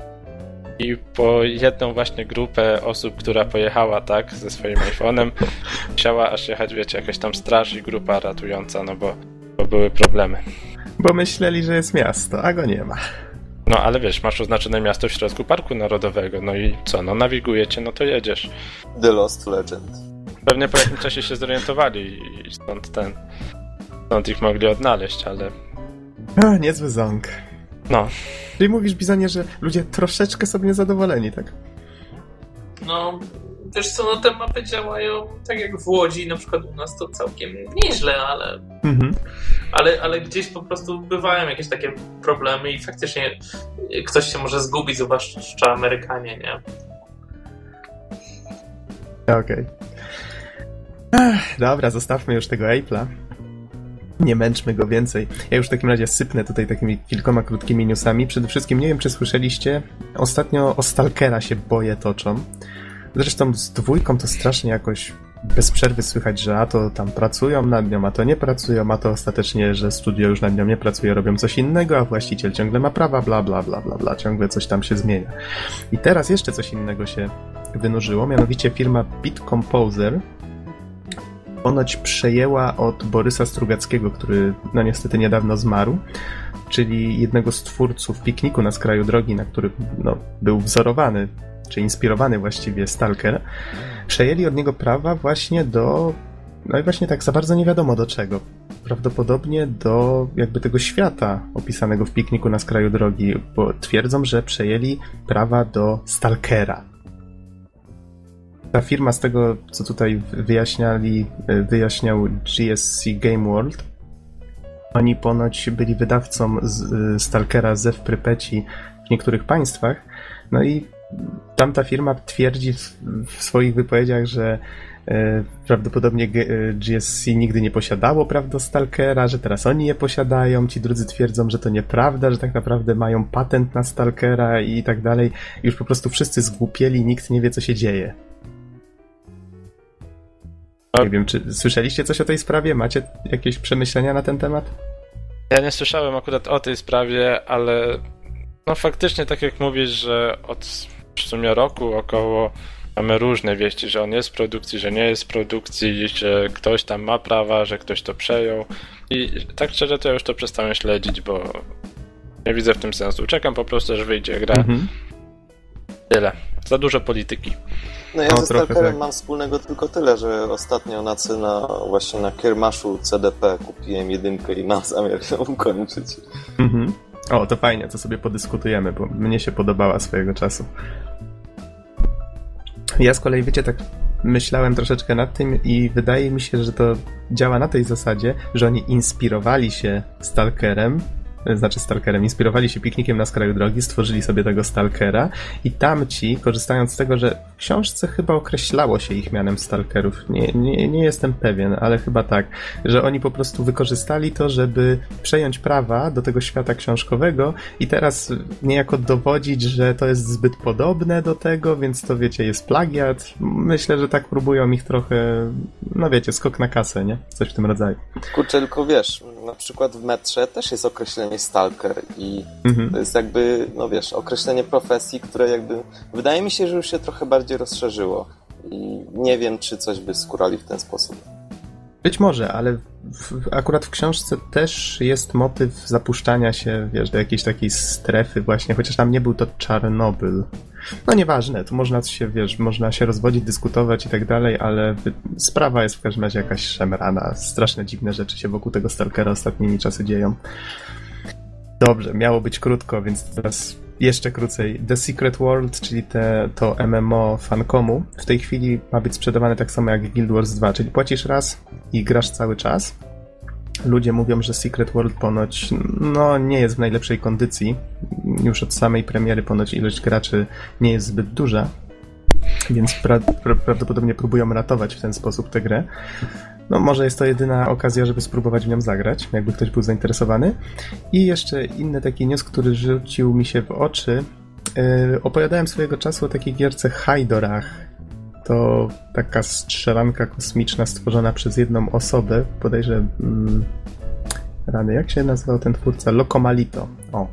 S3: I po jedną właśnie grupę osób, która pojechała tak ze swoim iPhone'em, musiała aż jechać, wiecie, jakaś tam straż i grupa ratująca, no bo, bo były problemy.
S1: Bo myśleli, że jest miasto, a go nie ma.
S3: No ale wiesz, masz oznaczone miasto w środku parku narodowego, no i co, no nawigujecie, no to jedziesz.
S4: The Lost Legend.
S3: Pewnie po jakimś czasie się zorientowali i stąd ten. Stąd ich mogli odnaleźć, ale.
S1: A, niezły ząg.
S3: No.
S1: Czyli mówisz, Bizonie, że ludzie troszeczkę są niezadowoleni, tak?
S2: No, wiesz co, no te mapy działają tak jak w Łodzi, na przykład u nas to całkiem nieźle, ale
S1: Mhm.
S2: ale, ale gdzieś po prostu bywają jakieś takie problemy i faktycznie ktoś się może zgubić, zwłaszcza Amerykanie, nie?
S1: Okej. Ech, Dobra, zostawmy już tego Apple'a. Nie męczmy go więcej. Ja już w takim razie sypnę tutaj takimi kilkoma krótkimi newsami. Przede wszystkim, nie wiem czy słyszeliście, ostatnio o Stalkera się boje toczą. Zresztą z dwójką to strasznie jakoś bez przerwy słychać, że a to tam pracują nad nią, a to nie pracują, a to ostatecznie, że studio już nad nią nie pracuje, robią coś innego, a właściciel ciągle ma prawa, bla bla bla bla bla, ciągle coś tam się zmienia. I teraz jeszcze coś innego się wynurzyło, mianowicie firma Beat Composer ponoć przejęła od Borysa Strugackiego, który no niestety niedawno zmarł, czyli jednego z twórców pikniku na skraju drogi, na którym no, był wzorowany, czy inspirowany właściwie Stalker, przejęli od niego prawa właśnie do no i właśnie tak za bardzo nie wiadomo do czego. Prawdopodobnie do jakby tego świata opisanego w pikniku na skraju drogi, bo twierdzą, że przejęli prawa do Stalkera. Ta firma, z tego co tutaj wyjaśniali, wyjaśniał GSC Game World, oni ponoć byli wydawcą z, y, Stalkera ze w Prypeci w niektórych państwach, no i tamta firma twierdzi w, w swoich wypowiedziach, że e, prawdopodobnie e, GSC nigdy nie posiadało praw do Stalkera, że teraz oni je posiadają, ci drudzy twierdzą, że to nieprawda, że tak naprawdę mają patent na Stalkera i tak dalej. Już po prostu wszyscy zgłupieli, nikt nie wie, co się dzieje. Nie wiem, czy słyszeliście coś o tej sprawie? Macie jakieś przemyślenia na ten temat?
S3: Ja nie słyszałem akurat o tej sprawie, ale no faktycznie tak jak mówisz, że od w sumie roku około mamy różne wieści, że on jest w produkcji, że nie jest w produkcji, że ktoś tam ma prawa, że ktoś to przejął i tak szczerze to ja już to przestałem śledzić, bo nie widzę w tym sensu. Czekam po prostu, aż wyjdzie gra.
S1: Mhm.
S3: Tyle. Za dużo polityki.
S4: No ja
S1: No,
S4: ze Stalkerem
S1: tak.
S4: mam wspólnego tylko tyle, że ostatnio na, na właśnie na kiermaszu CDP kupiłem jedynkę i mam zamiar ją ukończyć.
S1: Mhm. O, to fajnie, to sobie podyskutujemy, bo mnie się podobała swojego czasu. Ja z kolei, wiecie, tak myślałem troszeczkę nad tym i wydaje mi się, że to działa na tej zasadzie, że oni inspirowali się Stalkerem, znaczy Stalkerem, inspirowali się piknikiem na skraju drogi, stworzyli sobie tego Stalkera i tamci, korzystając z tego, że w książce chyba określało się ich mianem Stalkerów, nie, nie, nie jestem pewien, ale chyba tak, że oni po prostu wykorzystali to, żeby przejąć prawa do tego świata książkowego i teraz niejako dowodzić, że to jest zbyt podobne do tego, więc to wiecie, jest plagiat. Myślę, że tak próbują ich trochę, no wiecie, skok na kasę, nie? Coś w tym rodzaju.
S4: Kurczę, tylko wiesz, na przykład w metrze też jest określenie stalker i
S1: Mhm.
S4: to jest jakby, no wiesz, określenie profesji, które jakby, wydaje mi się, że już się trochę bardziej rozszerzyło i nie wiem, czy coś by skórali w ten sposób.
S1: Być może, ale w, akurat w książce też jest motyw zapuszczania się, wiesz, do jakiejś takiej strefy właśnie, chociaż tam nie był to Czarnobyl. No nieważne, tu można się, wiesz, można się rozwodzić, dyskutować i tak dalej, ale sprawa jest w każdym razie jakaś szemrana. Straszne, dziwne rzeczy się wokół tego Stalkera ostatnimi czasy dzieją. Dobrze, miało być krótko, więc teraz jeszcze krócej. The Secret World, czyli te, to MMO Fancomu, w tej chwili ma być sprzedawane tak samo jak Guild Wars 2, czyli płacisz raz i grasz cały czas. Ludzie mówią, że Secret World ponoć no, nie jest w najlepszej kondycji. Już od samej premiery ponoć ilość graczy nie jest zbyt duża, więc pra pra prawdopodobnie próbują ratować w ten sposób tę grę. No może jest to jedyna okazja, żeby spróbować w nią zagrać, jakby ktoś był zainteresowany. I jeszcze inny taki news, który rzucił mi się w oczy. Yy, opowiadałem swojego czasu o takiej gierce Hajdorach. To taka strzelanka kosmiczna stworzona przez jedną osobę, bodajże... Mm, rany, jak się nazywał ten twórca? Lokomalito. O,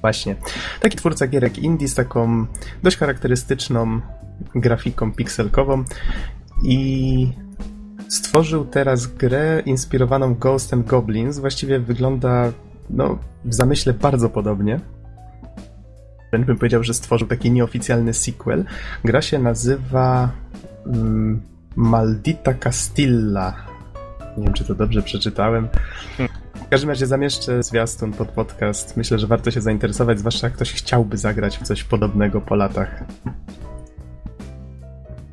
S1: Właśnie. Taki twórca gierek indie z taką dość charakterystyczną grafiką pikselkową i stworzył teraz grę inspirowaną Ghost and Goblins. Właściwie wygląda no, w zamyśle bardzo podobnie. Wręcz bym powiedział, że stworzył taki nieoficjalny sequel. Gra się nazywa mm, Maldita Castilla. Nie wiem, czy to dobrze przeczytałem. W każdym razie zamieszczę zwiastun pod podcast. Myślę, że warto się zainteresować, zwłaszcza jak ktoś chciałby zagrać w coś podobnego po latach.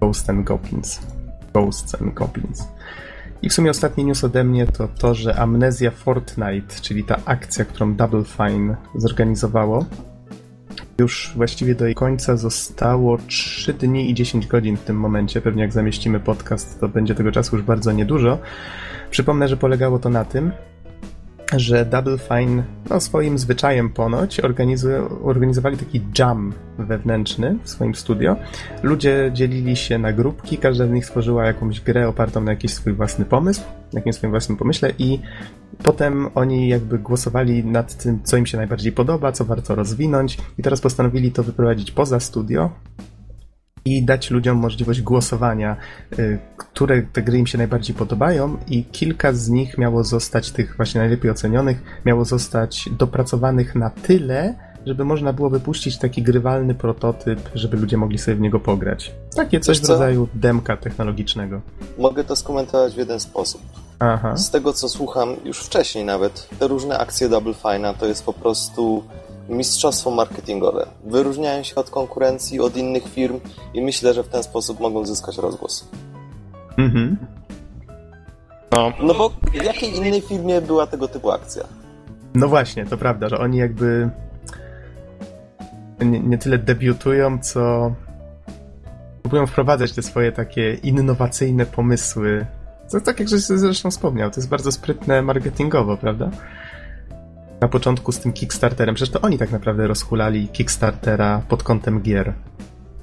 S1: Ghost and Goblins. Ghosts and Goblins. I w sumie ostatni news ode mnie to to, że Amnesia Fortnite, czyli ta akcja, którą Double Fine zorganizowało, już właściwie do jej końca zostało 3 dni i 10 godzin w tym momencie. Pewnie jak zamieścimy podcast, to będzie tego czasu już bardzo niedużo. Przypomnę, że polegało to na tym, że Double Fine, no swoim zwyczajem ponoć, organizowali taki jam wewnętrzny w swoim studio. Ludzie dzielili się na grupki, każda z nich stworzyła jakąś grę opartą na jakiś swój własny pomysł, na jakimś swoim własnym pomyśle i potem oni jakby głosowali nad tym, co im się najbardziej podoba, co warto rozwinąć i teraz postanowili to wyprowadzić poza studio i dać ludziom możliwość głosowania, y, które te gry im się najbardziej podobają i kilka z nich miało zostać, tych właśnie najlepiej ocenionych, miało zostać dopracowanych na tyle, żeby można było wypuścić taki grywalny prototyp, żeby ludzie mogli sobie w niego pograć. Takie coś w rodzaju demka technologicznego.
S4: Mogę to skomentować w jeden sposób.
S1: Aha.
S4: Z tego co słucham już wcześniej nawet, te różne akcje Double Fine'a to jest po prostu mistrzostwo marketingowe. Wyróżniają się od konkurencji, od innych firm i myślę, że w ten sposób mogą zyskać rozgłos.
S1: Mhm.
S3: No,
S4: No bo w jakiej innej firmie była tego typu akcja?
S1: No właśnie, to prawda, że oni jakby nie, nie tyle debiutują, co próbują wprowadzać te swoje takie innowacyjne pomysły. To tak jak żeś zresztą wspomniał, to jest bardzo sprytne marketingowo, prawda? Na początku z tym Kickstarterem, przecież to oni tak naprawdę rozhulali Kickstartera pod kątem gier.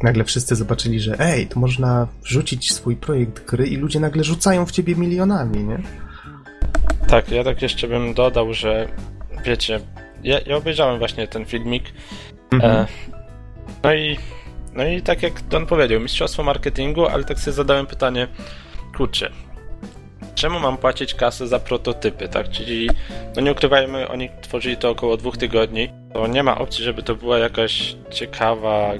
S1: Nagle wszyscy zobaczyli, że ej, to można wrzucić swój projekt gry i ludzie nagle rzucają w ciebie milionami, nie?
S3: tak, ja tak jeszcze bym dodał, że wiecie, ja, ja obejrzałem właśnie ten filmik.
S1: Mhm.
S3: E, no i no i tak jak Don powiedział, mistrzostwo marketingu, ale tak sobie zadałem pytanie, kurczę, czemu mam płacić kasę za prototypy, tak? Czyli, no nie ukrywajmy, oni tworzyli to około dwóch tygodni, to nie ma opcji, żeby to była jakaś ciekawa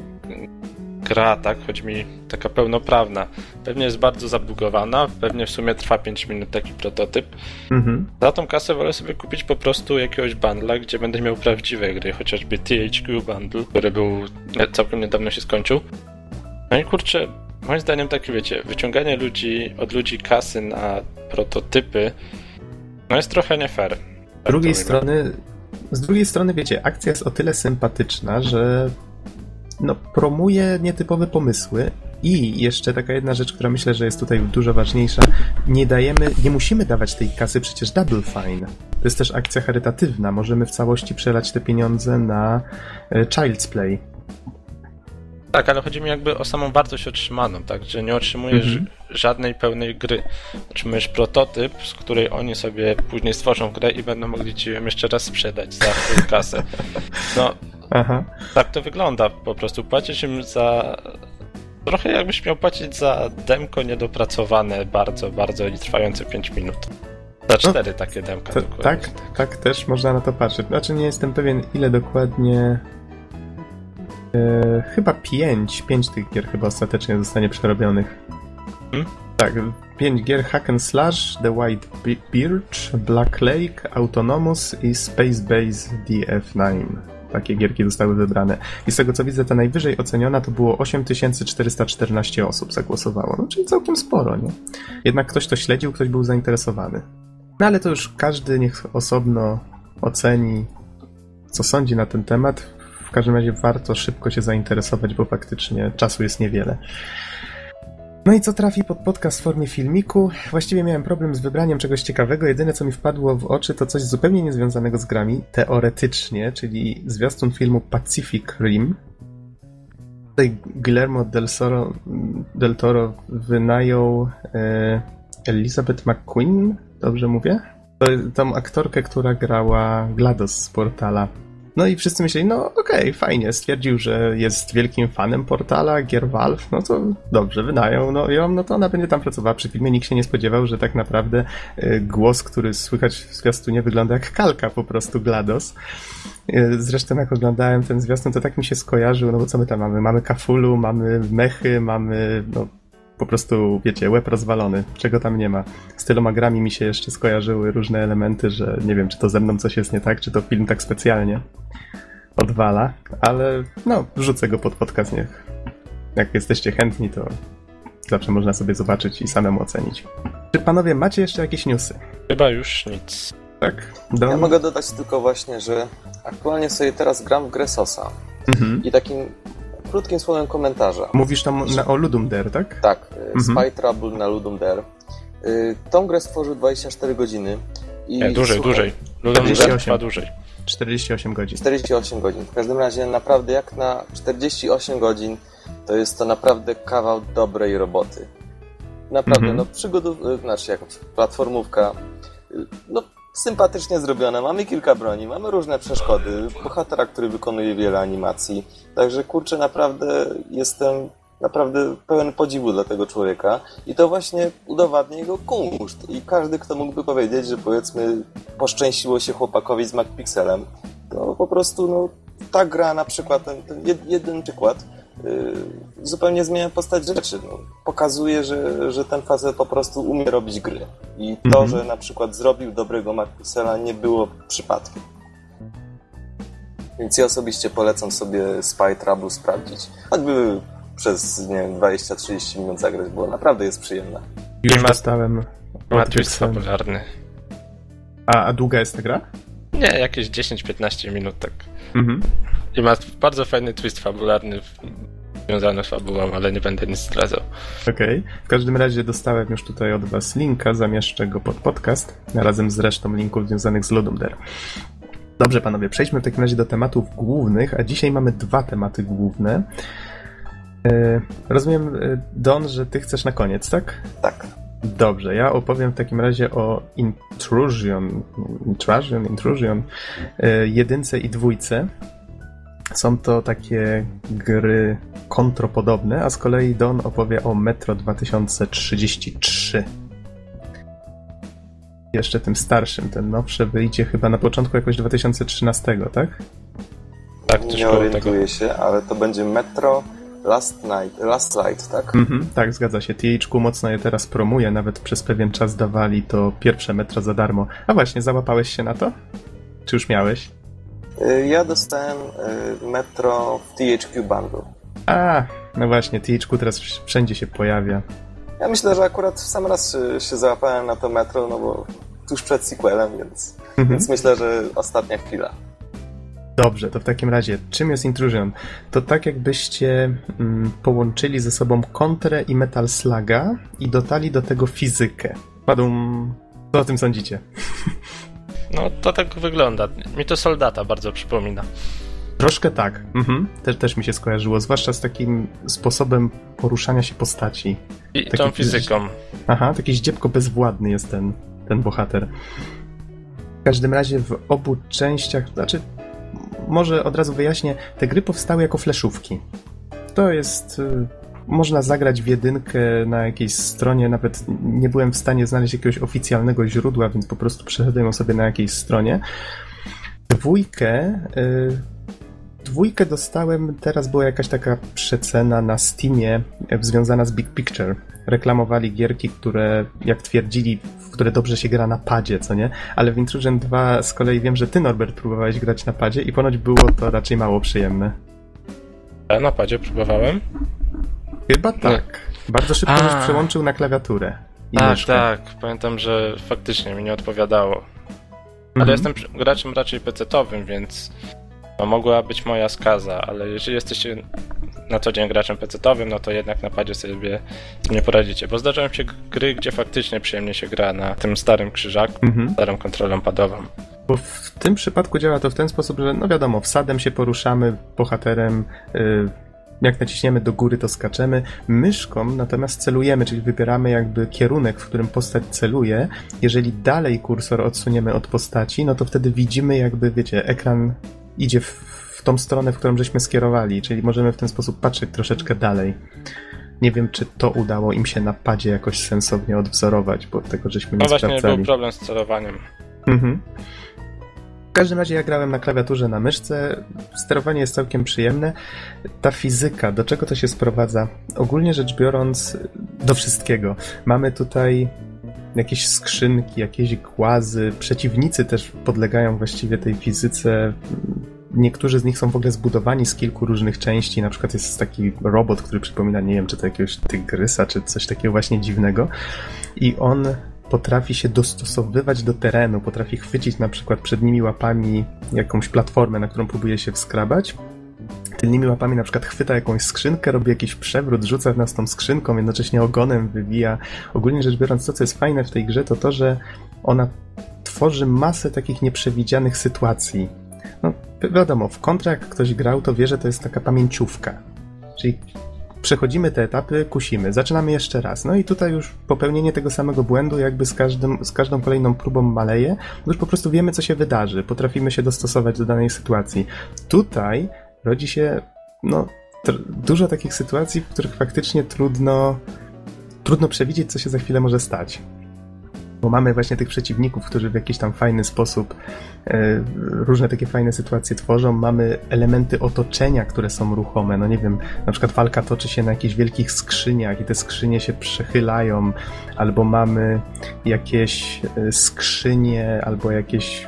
S3: gra, tak? Chodzi mi taka pełnoprawna. Pewnie jest bardzo zabugowana, pewnie w sumie trwa 5 minut taki prototyp.
S1: Mhm.
S3: Za tą kasę wolę sobie kupić po prostu jakiegoś bundla, gdzie będę miał prawdziwe gry, chociażby THQ Bundle, który był całkiem niedawno się skończył. No i kurczę, moim zdaniem takie wiecie, wyciąganie ludzi od ludzi kasy na prototypy no jest trochę nie fair.
S1: Z drugiej strony, z drugiej strony, wiecie, akcja jest o tyle sympatyczna, że no, promuje nietypowe pomysły i jeszcze taka jedna rzecz, która myślę, że jest tutaj dużo ważniejsza. Nie dajemy, nie musimy dawać tej kasy przecież Double Fine. To jest też akcja charytatywna. Możemy w całości przelać te pieniądze na e, Child's Play.
S3: Tak, ale chodzi mi jakby o samą wartość otrzymaną, tak, że nie otrzymujesz
S1: Mhm.
S3: żadnej pełnej gry. Otrzymujesz prototyp, z której oni sobie później stworzą grę i będą mogli ci ją jeszcze raz sprzedać za tę kasę. No,
S1: Aha.
S3: tak to wygląda po prostu. Płacisz im za... Trochę jakbyś miał płacić za demko niedopracowane bardzo, bardzo i trwające 5 minut. Za cztery takie demka
S1: To,
S3: dokładnie.
S1: tak, tak też można na to patrzeć. Znaczy nie jestem pewien ile dokładnie. E, chyba pięć, pięć tych gier chyba ostatecznie zostanie przerobionych.
S3: Hmm?
S1: Tak, pięć gier Hack and Slash, The White Bi- Birch, Black Lake, Autonomous i Space Base DF9. Takie gierki zostały wybrane. I z tego co widzę, ta najwyżej oceniona to było 8414 osób zagłosowało. No, czyli całkiem sporo, nie? Jednak ktoś to śledził, ktoś był zainteresowany. No ale to już każdy niech osobno oceni, co sądzi na ten temat. Każdym razie warto szybko się zainteresować, bo faktycznie czasu jest niewiele. No i co trafi pod podcast w formie filmiku? Właściwie miałem problem z wybraniem czegoś ciekawego. Jedyne co mi wpadło w oczy to coś zupełnie niezwiązanego z grami, teoretycznie, czyli zwiastun filmu Pacific Rim. Tutaj Guillermo del, Soro, del Toro wynajął e, Elizabeth McQueen, dobrze mówię? To, tą aktorkę, która grała GLaDOS z Portala. No i wszyscy myśleli, no okej, fajnie, stwierdził, że jest wielkim fanem Portala, gier Valve, no to dobrze, wynają no ją, no to ona będzie tam pracowała przy filmie. Nikt się nie spodziewał, że tak naprawdę y, głos, który słychać w zwiastunie wygląda jak kalka po prostu GLaDOS. Y, Zresztą jak oglądałem ten zwiastun, to tak mi się skojarzył, no bo co my tam mamy? Mamy kafulu, mamy mechy, mamy no po prostu, wiecie, łeb rozwalony, czego tam nie ma. Z tyloma grami mi się jeszcze skojarzyły różne elementy, że nie wiem, czy to ze mną coś jest nie tak, czy to film tak specjalnie odwala, ale no, wrzucę go pod podcast, niech jak jesteście chętni, to zawsze można sobie zobaczyć i samemu ocenić. Czy panowie macie jeszcze jakieś newsy?
S3: Chyba już nic.
S1: Tak? Don?
S4: Ja mogę dodać tylko właśnie, że aktualnie sobie teraz gram w grę Sosa
S1: Mhm.
S4: i takim krótkim słowem komentarza.
S1: Mówisz tam na, o Ludum Dare, tak?
S4: Tak, y,
S1: Mhm.
S4: Spy Trouble na Ludum Dare. Y, Tą grę stworzył 24 godziny. I
S3: Nie, dłużej,
S4: słuchaj,
S3: dłużej. Ludem
S1: 48.
S3: trwa dłużej.
S1: 48 godzin.
S4: 48 godzin. W każdym razie naprawdę jak na 48 godzin to jest to naprawdę kawał dobrej roboty. Naprawdę,
S1: Mhm.
S4: no przygodów, y, znaczy jak platformówka, y, no sympatycznie zrobione. Mamy kilka broni, mamy różne przeszkody, bohatera, który wykonuje wiele animacji. Także kurczę, naprawdę jestem naprawdę pełen podziwu dla tego człowieka i to właśnie udowadnia jego kunszt. I każdy, kto mógłby powiedzieć, że powiedzmy poszczęściło się chłopakowi z MacPixelem, to po prostu no, ta gra na przykład, ten, ten jed, jeden przykład zupełnie zmienia postać rzeczy. No, pokazuje, że, że ten facet po prostu umie robić gry. I to,
S1: Mhm.
S4: że na przykład zrobił dobrego MacPixela nie było przypadkiem. Więc ja osobiście polecam sobie Spy Trouble sprawdzić. Choćby przez, nie wiem, 20-30 minut zagrać, bo naprawdę jest przyjemna.
S1: Już
S3: ma-
S1: dostałem
S3: Ma
S1: od
S3: twist
S1: Pixel.
S3: fabularny.
S1: A, a długa jest ta gra?
S3: Nie, jakieś 10-15 minut tak.
S1: Mhm.
S3: I ma bardzo fajny twist fabularny związany z fabułą, ale nie będę nic zdradzał.
S1: Okej. W każdym razie dostałem już tutaj od was linka, zamieszczę go pod podcast, razem z resztą linków związanych z Ludum Dare. Dobrze, panowie, przejdźmy w takim razie do tematów głównych, a dzisiaj mamy dwa tematy główne. E, rozumiem, e, Don, że ty chcesz na koniec, tak?
S4: Tak.
S1: Dobrze, ja opowiem w takim razie o Intrusion, Intrusion, Intrusion, e, jedynce i dwójce. Są to takie gry kontropodobne, a z kolei Don opowie o Metro 2033. Jeszcze tym starszym, ten nowszy wyjdzie chyba na początku jakoś 2013, tak?
S3: Tak, coś
S4: Nie orientuję się, ale to będzie Metro Last Night, Last Light, tak?
S1: Mhm, tak, zgadza się. THQ mocno je teraz promuje, nawet przez pewien czas dawali to pierwsze metro za darmo. A właśnie, załapałeś się na to? Czy już miałeś?
S4: Y, Ja dostałem y, metro w THQ Bundle.
S1: A, no właśnie, THQ teraz wszędzie się pojawia.
S4: Ja myślę, że akurat w sam raz y, się załapałem na to metro, no bo tuż przed sequelem, więc,
S1: Mhm.
S4: więc myślę, że ostatnia chwila.
S1: Dobrze, to w takim razie, czym jest Intrusion? To tak jakbyście mm, połączyli ze sobą kontrę i Metal Sluga i dodali do tego fizykę. Padum. Co o tym sądzicie?
S3: No to tak wygląda. Mi to soldata bardzo przypomina.
S1: Troszkę tak. Mhm. Też, też mi się skojarzyło, zwłaszcza z takim sposobem poruszania się postaci.
S3: I
S1: Taki
S3: tą
S1: fizyk-
S3: fizyką.
S1: Aha, taki zdziebko bezwładny jest ten, ten bohater. W każdym razie w obu częściach, znaczy, może od razu wyjaśnię, te gry powstały jako fleszówki. To jest. Y, Można zagrać w jedynkę na jakiejś stronie, nawet nie byłem w stanie znaleźć jakiegoś oficjalnego źródła, więc po prostu przeszedłem ją sobie na jakiejś stronie. Dwójkę. y, Dwójkę dostałem, teraz była jakaś taka przecena na Steamie e, związana z Big Picture. Reklamowali gierki, które, jak twierdzili, w które dobrze się gra na padzie, co nie? Ale w Intrusion 2 z kolei wiem, że ty, Norbert, próbowałeś grać na padzie i ponoć było to raczej mało przyjemne.
S3: Ja na padzie próbowałem.
S1: Chyba tak. Bardzo szybko
S3: A.
S1: żeś przełączył na klawiaturę.
S3: Tak,
S1: myszkę.
S3: tak. Pamiętam, że faktycznie mi nie odpowiadało.
S1: Mhm.
S3: Ale jestem przy- graczem raczej PC-towym, więc no, mogła być moja skaza, ale jeżeli jesteście na co dzień graczem PC-towym, no to jednak na padzie sobie z tym nie poradzicie. Bo zdarzają się gry, gdzie faktycznie przyjemnie się gra na tym starym krzyżaku,
S1: Mhm.
S3: starą kontrolą padową.
S1: Bo w tym przypadku działa to w ten sposób, że no wiadomo, wsadem się poruszamy, bohaterem, y, jak naciśniemy do góry, to skaczemy. Myszką natomiast celujemy, czyli wybieramy jakby kierunek, w którym postać celuje. Jeżeli dalej kursor odsuniemy od postaci, no to wtedy widzimy jakby, wiecie, ekran idzie w, w tą stronę, w którą żeśmy skierowali, czyli możemy w ten sposób patrzeć troszeczkę dalej. Nie wiem, czy to udało im się na padzie jakoś sensownie odwzorować, bo tego żeśmy nie
S3: No właśnie
S1: sprawdzali.
S3: był problem z celowaniem.
S1: Mhm. W każdym razie ja grałem na klawiaturze, na myszce. Sterowanie jest całkiem przyjemne. Ta fizyka, do czego to się sprowadza? Ogólnie rzecz biorąc, do wszystkiego. Mamy tutaj jakieś skrzynki, jakieś głazy. Przeciwnicy też podlegają właściwie tej fizyce. Niektórzy z nich są w ogóle zbudowani z kilku różnych części. Na przykład jest taki robot, który przypomina, nie wiem, czy to jakiegoś tygrysa, czy coś takiego właśnie dziwnego. I on potrafi się dostosowywać do terenu, potrafi chwycić na przykład przednimi łapami jakąś platformę, na którą próbuje się wskrabać. Tylnymi łapami na przykład chwyta jakąś skrzynkę, robi jakiś przewrót, rzuca w nas tą skrzynką, jednocześnie ogonem wywija. Ogólnie rzecz biorąc, to co jest fajne w tej grze, to to, że ona tworzy masę takich nieprzewidzianych sytuacji. No, wi- wiadomo, w kontrę jak ktoś grał, to wie, że to jest taka pamięciówka. Czyli przechodzimy te etapy, kusimy, zaczynamy jeszcze raz. No i tutaj już popełnienie tego samego błędu jakby z, każdym, z każdą kolejną próbą maleje, już po prostu wiemy, co się wydarzy, potrafimy się dostosować do danej sytuacji. Tutaj rodzi się no, dużo takich sytuacji, w których faktycznie trudno, trudno przewidzieć, co się za chwilę może stać. Bo mamy właśnie tych przeciwników, którzy w jakiś tam fajny sposób e, różne takie fajne sytuacje tworzą. Mamy elementy otoczenia, które są ruchome. No nie wiem, na przykład walka toczy się na jakichś wielkich skrzyniach i te skrzynie się przechylają, albo mamy jakieś e, skrzynie, albo jakieś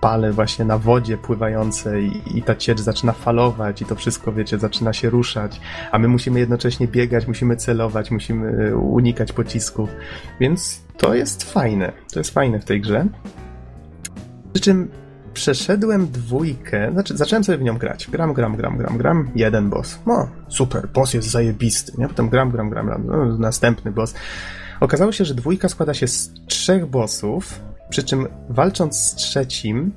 S1: pale właśnie na wodzie pływające i, i ta ciecz zaczyna falować i to wszystko, wiecie, zaczyna się ruszać, a my musimy jednocześnie biegać, musimy celować, musimy e, unikać pocisków, więc to jest fajne, to jest fajne w tej grze. Przy czym przeszedłem dwójkę, znaczy zacząłem sobie w nią grać. Gram, gram, gram, gram, gram. Jeden boss. No, super, boss jest zajebisty. Nie? Potem gram, gram, gram, gram. No, następny boss. Okazało się, że dwójka składa się z trzech bossów, przy czym walcząc z trzecim,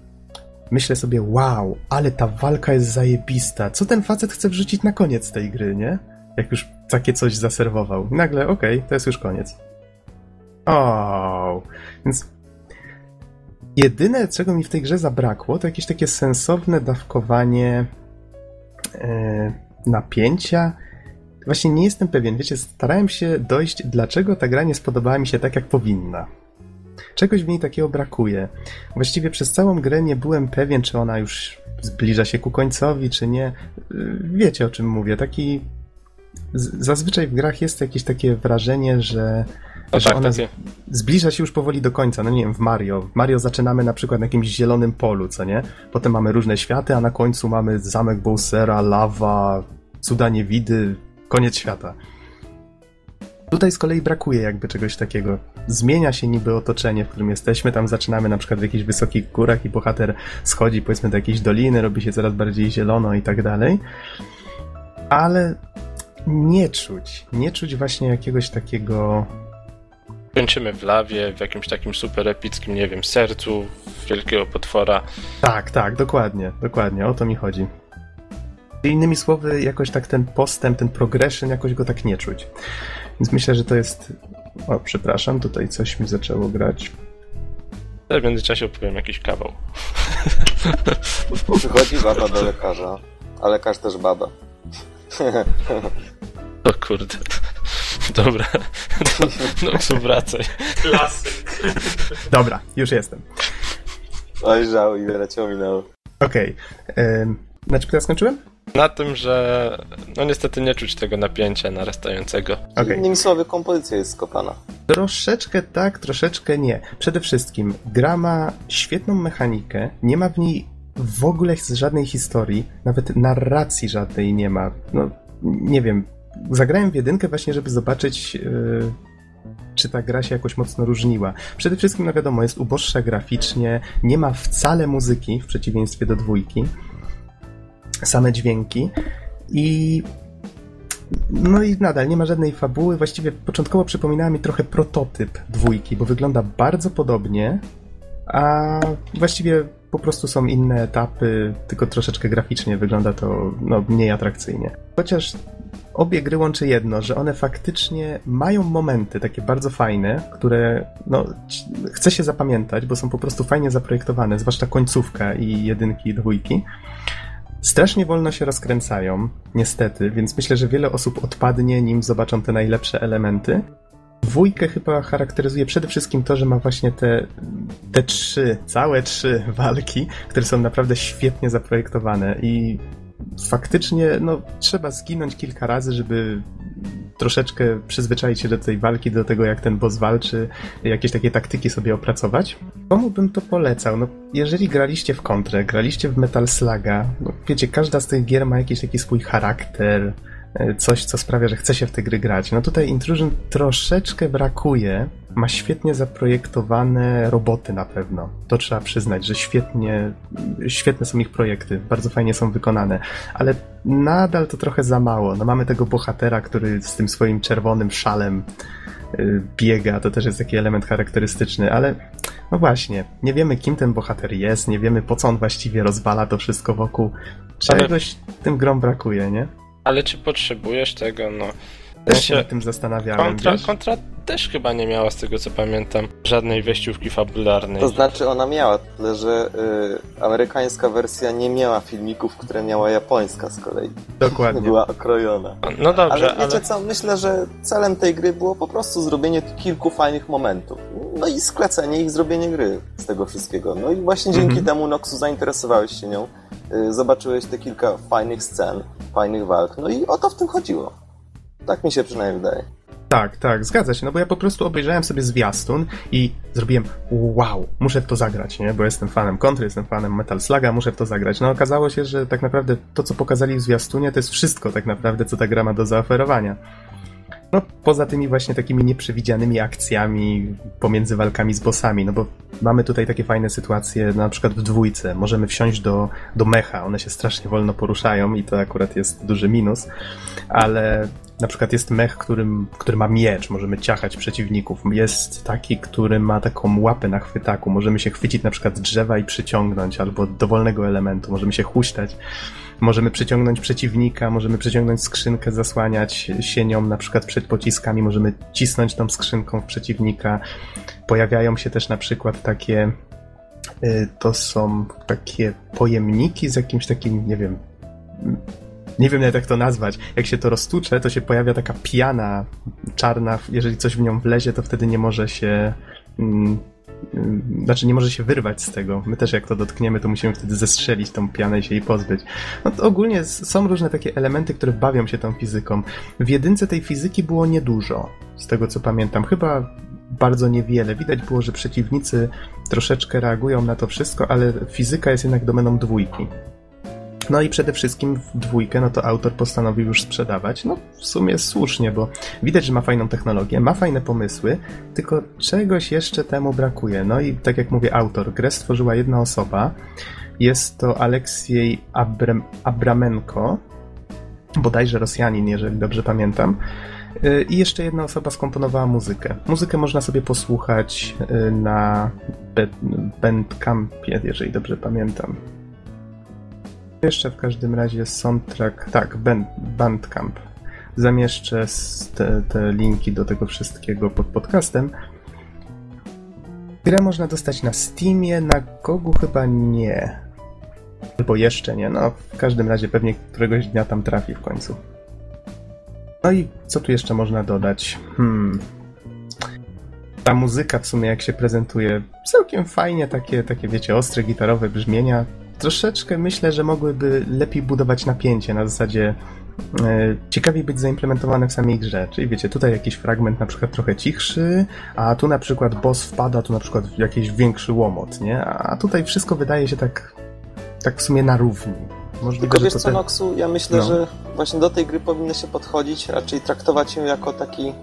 S1: myślę sobie, wow, ale ta walka jest zajebista. Co ten facet chce wrzucić na koniec tej gry, nie? Jak już takie coś zaserwował. I nagle, okej, to jest już koniec. O, więc jedyne, czego mi w tej grze zabrakło, to jakieś takie sensowne dawkowanie e, napięcia. Właśnie nie jestem pewien, wiecie, starałem się dojść, dlaczego ta gra nie spodobała mi się tak, jak powinna. Czegoś w niej takiego brakuje. Właściwie przez całą grę nie byłem pewien, czy ona już zbliża się ku końcowi, czy nie. Y, Wiecie, o czym mówię. Taki zazwyczaj w grach jest jakieś takie wrażenie, że,
S3: No
S1: że
S3: tak,
S1: ona
S3: takie,
S1: zbliża się już powoli do końca. No nie wiem, w Mario. W Mario zaczynamy na przykład na jakimś zielonym polu, co nie? Potem mamy różne światy, a na końcu mamy zamek Bowsera, lawa, cuda niewidy, koniec świata. Tutaj z kolei brakuje jakby czegoś takiego. Zmienia się niby otoczenie, w którym jesteśmy. Tam zaczynamy na przykład w jakichś wysokich górach i bohater schodzi powiedzmy do jakiejś doliny, robi się coraz bardziej zielono i tak dalej. Ale nie czuć, nie czuć właśnie jakiegoś takiego
S3: kończymy w lawie, w jakimś takim super epickim, nie wiem, sercu wielkiego potwora.
S1: Tak, tak, dokładnie, dokładnie, o to mi chodzi. Innymi słowy, jakoś tak ten postęp, ten progression, jakoś go tak nie czuć. Więc myślę, że to jest. O, przepraszam, tutaj coś mi zaczęło grać.
S3: Ja w międzyczasie opowiem jakiś kawał.
S4: Przychodzi baba do lekarza, a lekarz też baba.
S3: O kurde. Dobra. No, no wracaj.
S2: Klasyk.
S1: Dobra, już jestem.
S4: Oj, żał, ile leciało minęło.
S1: Okej. Okay. Na czym teraz skończyłem?
S3: Na tym, że no niestety nie czuć tego napięcia narastającego.
S1: Okej.
S4: Innymi słowy, kompozycja jest skopana.
S1: Troszeczkę tak, troszeczkę nie. Przede wszystkim gra ma świetną mechanikę, nie ma w niej w ogóle żadnej historii, nawet narracji żadnej nie ma. No, nie wiem. Zagrałem w jedynkę właśnie, żeby zobaczyć, yy, czy ta gra się jakoś mocno różniła. Przede wszystkim, no wiadomo, jest uboższa graficznie, nie ma wcale muzyki, w przeciwieństwie do dwójki. Same dźwięki. I no i nadal nie ma żadnej fabuły. Właściwie początkowo przypominała mi trochę prototyp dwójki, bo wygląda bardzo podobnie, a właściwie po prostu są inne etapy, tylko troszeczkę graficznie wygląda to no, mniej atrakcyjnie. Chociaż obie gry łączy jedno, że one faktycznie mają momenty takie bardzo fajne, które no, chce się zapamiętać, bo są po prostu fajnie zaprojektowane, zwłaszcza końcówka i jedynki i dwójki. Strasznie wolno się rozkręcają, niestety, więc myślę, że wiele osób odpadnie, nim zobaczą te najlepsze elementy. Dwójkę chyba charakteryzuje przede wszystkim to, że ma właśnie te, te trzy, całe trzy walki, które są naprawdę świetnie zaprojektowane i faktycznie no, trzeba zginąć kilka razy, żeby troszeczkę przyzwyczaić się do tej walki, do tego jak ten boss walczy, jakieś takie taktyki sobie opracować. Komu bym to polecał? No, jeżeli graliście w kontrę, graliście w Metal Sluga, no wiecie, każda z tych gier ma jakiś taki swój charakter, coś, co sprawia, że chce się w te gry grać. No tutaj Intrusion troszeczkę brakuje. Ma świetnie zaprojektowane roboty na pewno. To trzeba przyznać, że świetnie, świetne są ich projekty, bardzo fajnie są wykonane, ale nadal to trochę za mało. No mamy tego bohatera, który z tym swoim czerwonym szalem biega, to też jest taki element charakterystyczny, ale no właśnie, nie wiemy kim ten bohater jest, nie wiemy po co on właściwie rozwala to wszystko wokół. Czegoś ale... tym grom brakuje, nie?
S3: Ale czy potrzebujesz tego? No.
S1: Też się nad tym zastanawiałem.
S3: Kontra, kontra też chyba nie miała, z tego co pamiętam, żadnej wejściówki fabularnej.
S4: To znaczy ona miała, tyle że y, amerykańska wersja nie miała filmików, które miała japońska z kolei.
S1: Dokładnie.
S4: Była okrojona.
S3: No dobrze,
S4: ale wiecie
S3: ale...
S4: co, myślę, że celem tej gry było po prostu zrobienie kilku fajnych momentów. No i sklecenie ich, zrobienie gry z tego wszystkiego. No i właśnie dzięki
S1: Mhm.
S4: temu, Noxu, zainteresowałeś się nią, y, zobaczyłeś te kilka fajnych scen, fajnych walk, no i o to w tym chodziło. Tak mi się przynajmniej wydaje.
S1: Tak, tak, zgadza się, no bo ja po prostu obejrzałem sobie zwiastun i zrobiłem wow, muszę w to zagrać, nie? Bo jestem fanem Kontry, jestem fanem Metal Sluga, muszę w to zagrać. No okazało się, że tak naprawdę to, co pokazali w zwiastunie, to jest wszystko tak naprawdę, co ta gra ma do zaoferowania. No, poza tymi właśnie takimi nieprzewidzianymi akcjami pomiędzy walkami z bossami, no bo mamy tutaj takie fajne sytuacje, na przykład w dwójce. Możemy wsiąść do, do mecha, one się strasznie wolno poruszają i to akurat jest duży minus, ale na przykład jest mech, którym, który ma miecz, możemy ciachać przeciwników. Jest taki, który ma taką łapę na chwytaku, możemy się chwycić na przykład drzewa i przyciągnąć, albo dowolnego elementu, możemy się huśtać. Możemy przyciągnąć przeciwnika, możemy przyciągnąć skrzynkę, zasłaniać się nią na przykład przed pociskami, możemy cisnąć tą skrzynką w przeciwnika. Pojawiają się też na przykład takie y, to są takie pojemniki z jakimś takim, nie wiem, nie wiem nawet jak to nazwać. Jak się to roztucze, to się pojawia taka piana czarna. Jeżeli coś w nią wlezie, to wtedy nie może się mm, znaczy nie może się wyrwać z tego. My też jak to dotkniemy, to musimy wtedy zestrzelić tą pianę i się jej pozbyć. No to ogólnie są różne takie elementy, które bawią się tą fizyką. W jedynce tej fizyki było niedużo, z tego co pamiętam. Chyba bardzo niewiele. Widać było, że przeciwnicy troszeczkę reagują na to wszystko, ale fizyka jest jednak domeną dwójki. No i przede wszystkim w dwójkę, no to autor postanowił już sprzedawać. No w sumie słusznie, bo widać, że ma fajną technologię, ma fajne pomysły, tylko czegoś jeszcze temu brakuje. No i tak jak mówię, autor, grę stworzyła jedna osoba. Jest to Aleksiej Abram Abramenko, bodajże Rosjanin, jeżeli dobrze pamiętam. Y, I jeszcze jedna osoba skomponowała muzykę. Muzykę można sobie posłuchać y, na Bandcampie, jeżeli dobrze pamiętam. Jeszcze w każdym razie soundtrack, tak, band, Bandcamp. Zamieszczę te, te linki do tego wszystkiego pod podcastem. Grę można dostać na Steamie, na Gogu chyba nie. Albo jeszcze nie, no w każdym razie pewnie któregoś dnia tam trafi w końcu. No i co tu jeszcze można dodać? Hmm. Ta muzyka w sumie jak się prezentuje, całkiem fajnie, takie, takie wiecie, ostre gitarowe brzmienia. Troszeczkę myślę, że mogłyby lepiej budować napięcie na zasadzie e, ciekawiej być zaimplementowane w samej grze. Czyli wiecie, tutaj jakiś fragment na przykład trochę cichszy, a tu na przykład boss wpada, tu na przykład jakiś większy łomot, nie? A tutaj wszystko wydaje się tak, tak w sumie na równi.
S4: Możliwe, Tylko wiesz co, ten... Noxu, ja myślę, no. że właśnie do tej gry powinno się podchodzić, raczej traktować ją jako taki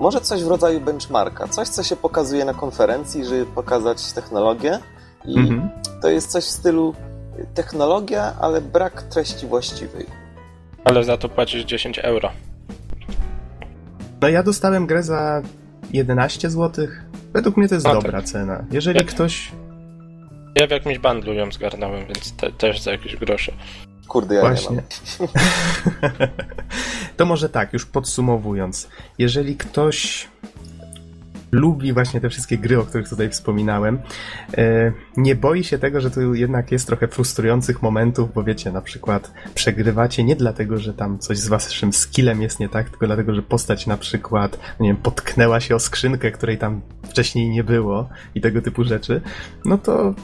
S4: może coś w rodzaju benchmarka, coś, co się pokazuje na konferencji, żeby pokazać technologię i mhm. to jest coś w stylu technologia, ale brak treści właściwej.
S3: Ale za to płacisz 10 euro.
S1: No ja dostałem grę za 11 zł. Według mnie to jest dobra tak. cena. Jeżeli ja, ktoś...
S3: Ja w jakimś bandlu ją zgarnąłem, więc te, też za jakieś grosze.
S4: Kurde, ja Właśnie. nie mam.
S1: to może tak, już podsumowując. Jeżeli ktoś lubi właśnie te wszystkie gry, o których tutaj wspominałem. E, nie boi się tego, że tu jednak jest trochę frustrujących momentów, bo wiecie, na przykład przegrywacie nie dlatego, że tam coś z waszym skillem jest nie tak, tylko dlatego, że postać na przykład, no nie wiem, potknęła się o skrzynkę, której tam wcześniej nie było i tego typu rzeczy, no to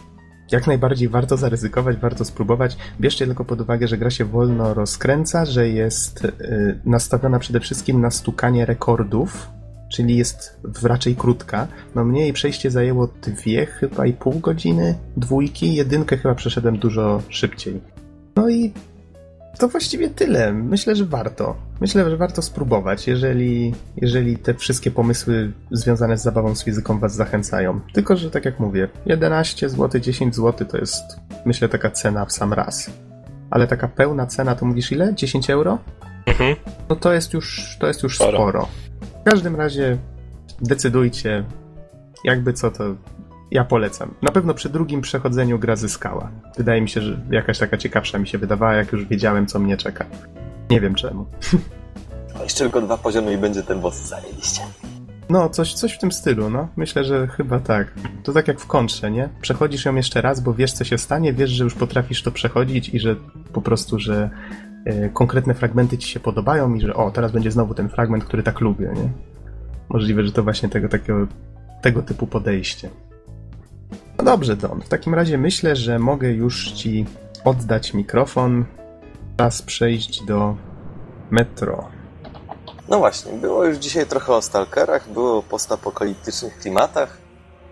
S1: jak najbardziej warto zaryzykować, warto spróbować. Bierzcie tylko pod uwagę, że gra się wolno rozkręca, że jest y, nastawiona przede wszystkim na stukanie rekordów, czyli jest raczej krótka. No mnie jej przejście zajęło dwie chyba i pół godziny, dwójki, jedynkę chyba przeszedłem dużo szybciej. No i to właściwie tyle. Myślę, że warto. Myślę, że warto spróbować, jeżeli, jeżeli te wszystkie pomysły związane z zabawą z fizyką was zachęcają. Tylko, że tak jak mówię, 11 zł, 10 zł to jest, myślę, taka cena w sam raz. Ale taka pełna cena, to mówisz ile? 10 euro? Mhm. No to jest już, to jest już sporo. sporo. W każdym razie decydujcie, jakby co to ja polecam. Na pewno przy drugim przechodzeniu gra zyskała. Wydaje mi się, że jakaś taka ciekawsza mi się wydawała, jak już wiedziałem, co mnie czeka. Nie wiem czemu.
S4: A jeszcze tylko dwa poziomy i będzie ten boss zajęliście.
S1: No, coś, coś w tym stylu, no. Myślę, że chyba tak. To tak jak w kontrze, nie? Przechodzisz ją jeszcze raz, bo wiesz, co się stanie, wiesz, że już potrafisz to przechodzić i że po prostu, że konkretne fragmenty ci się podobają i że o, teraz będzie znowu ten fragment, który tak lubię, nie? Możliwe, że to właśnie tego takiego, tego typu podejście. No dobrze, Don. W takim razie myślę, że mogę już ci oddać mikrofon. Czas przejść do metro.
S4: No właśnie, było już dzisiaj trochę o stalkerach, było o postapokaliptycznych klimatach.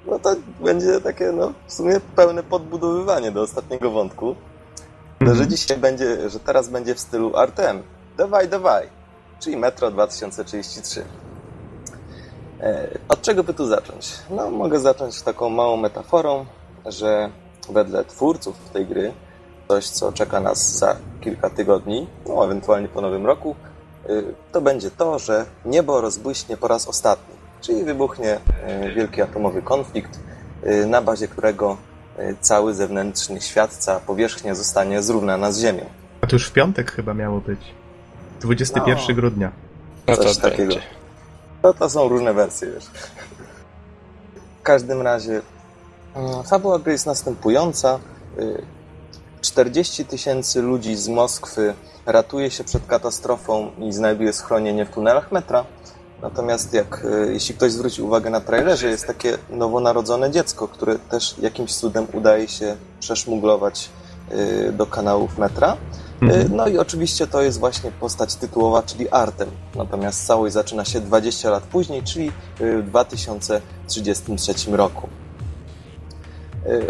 S4: No to będzie takie, no, w sumie pełne podbudowywanie do ostatniego wątku. No, że dzisiaj będzie, że teraz będzie w stylu Artem. Dawaj, dawaj. Czyli Metro 2033. E, od czego by tu zacząć? No, mogę zacząć taką małą metaforą, że wedle twórców tej gry, coś co czeka nas za kilka tygodni, no ewentualnie po nowym roku, y, to będzie to, że niebo rozbłyśnie po raz ostatni, czyli wybuchnie y, wielki atomowy konflikt, na bazie którego cały zewnętrzny świat, cała powierzchnia zostanie zrównana z Ziemią.
S1: A to już w piątek chyba miało być. 21 no, grudnia.
S4: No coś takiego. To, to są różne wersje, wiesz. W każdym razie mm, fabuła gry jest następująca. 40 y, tysięcy ludzi z Moskwy ratuje się przed katastrofą i znajduje schronienie w tunelach metra. Natomiast jak, e, jeśli ktoś zwróci uwagę na trailerze, jest takie nowonarodzone dziecko, które też jakimś cudem udaje się przeszmuglować e, do kanałów metra. Mhm. No i oczywiście to jest właśnie postać tytułowa, czyli Artem. Natomiast całość zaczyna się 20 lat później, czyli w 2033 roku.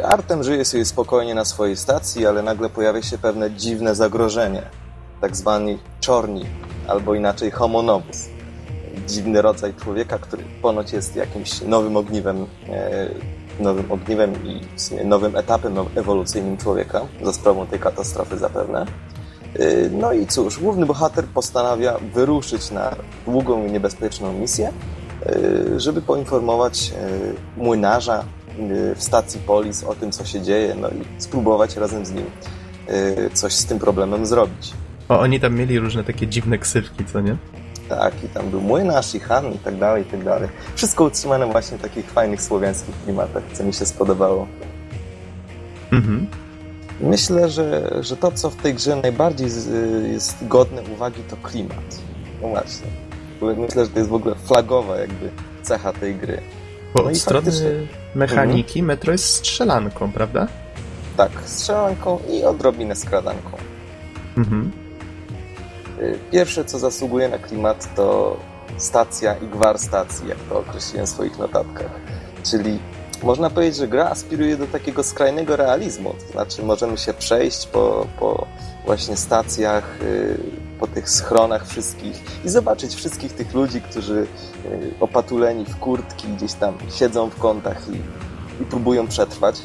S4: Artem żyje sobie spokojnie na swojej stacji, ale nagle pojawia się pewne dziwne zagrożenie. Tak zwani czorni, albo inaczej homo novus. Dziwny rodzaj człowieka, który ponoć jest jakimś nowym ogniwem, e, nowym ogniwem i w sumie nowym etapem ewolucyjnym człowieka, za sprawą tej katastrofy zapewne. E, no i cóż, główny bohater postanawia wyruszyć na długą i niebezpieczną misję, e, żeby poinformować młynarza w stacji Polis o tym, co się dzieje, no i spróbować razem z nim coś z tym problemem zrobić.
S1: O, oni tam mieli różne takie dziwne ksywki, co nie?
S4: Tak, i tam był młynarz i Han i tak dalej, i tak dalej. Wszystko utrzymane właśnie w takich fajnych słowiańskich klimatach, co mi się spodobało. Mhm. Myślę, że, że to, co w tej grze najbardziej jest godne uwagi, to klimat. No właśnie. Myślę, że to jest w ogóle flagowa jakby cecha tej gry.
S1: Bo no od strony mechaniki mhm. Metro jest strzelanką, prawda?
S4: Tak, strzelanką i odrobinę skradanką. Mhm. Y, pierwsze, co zasługuje na klimat, to stacja i gwar stacji, jak to określiłem w swoich notatkach. Czyli można powiedzieć, że gra aspiruje do takiego skrajnego realizmu. To znaczy, możemy się przejść po, po właśnie stacjach, y, po tych schronach wszystkich i zobaczyć wszystkich tych ludzi, którzy y, opatuleni w kurtki gdzieś tam siedzą w kątach i, i próbują przetrwać.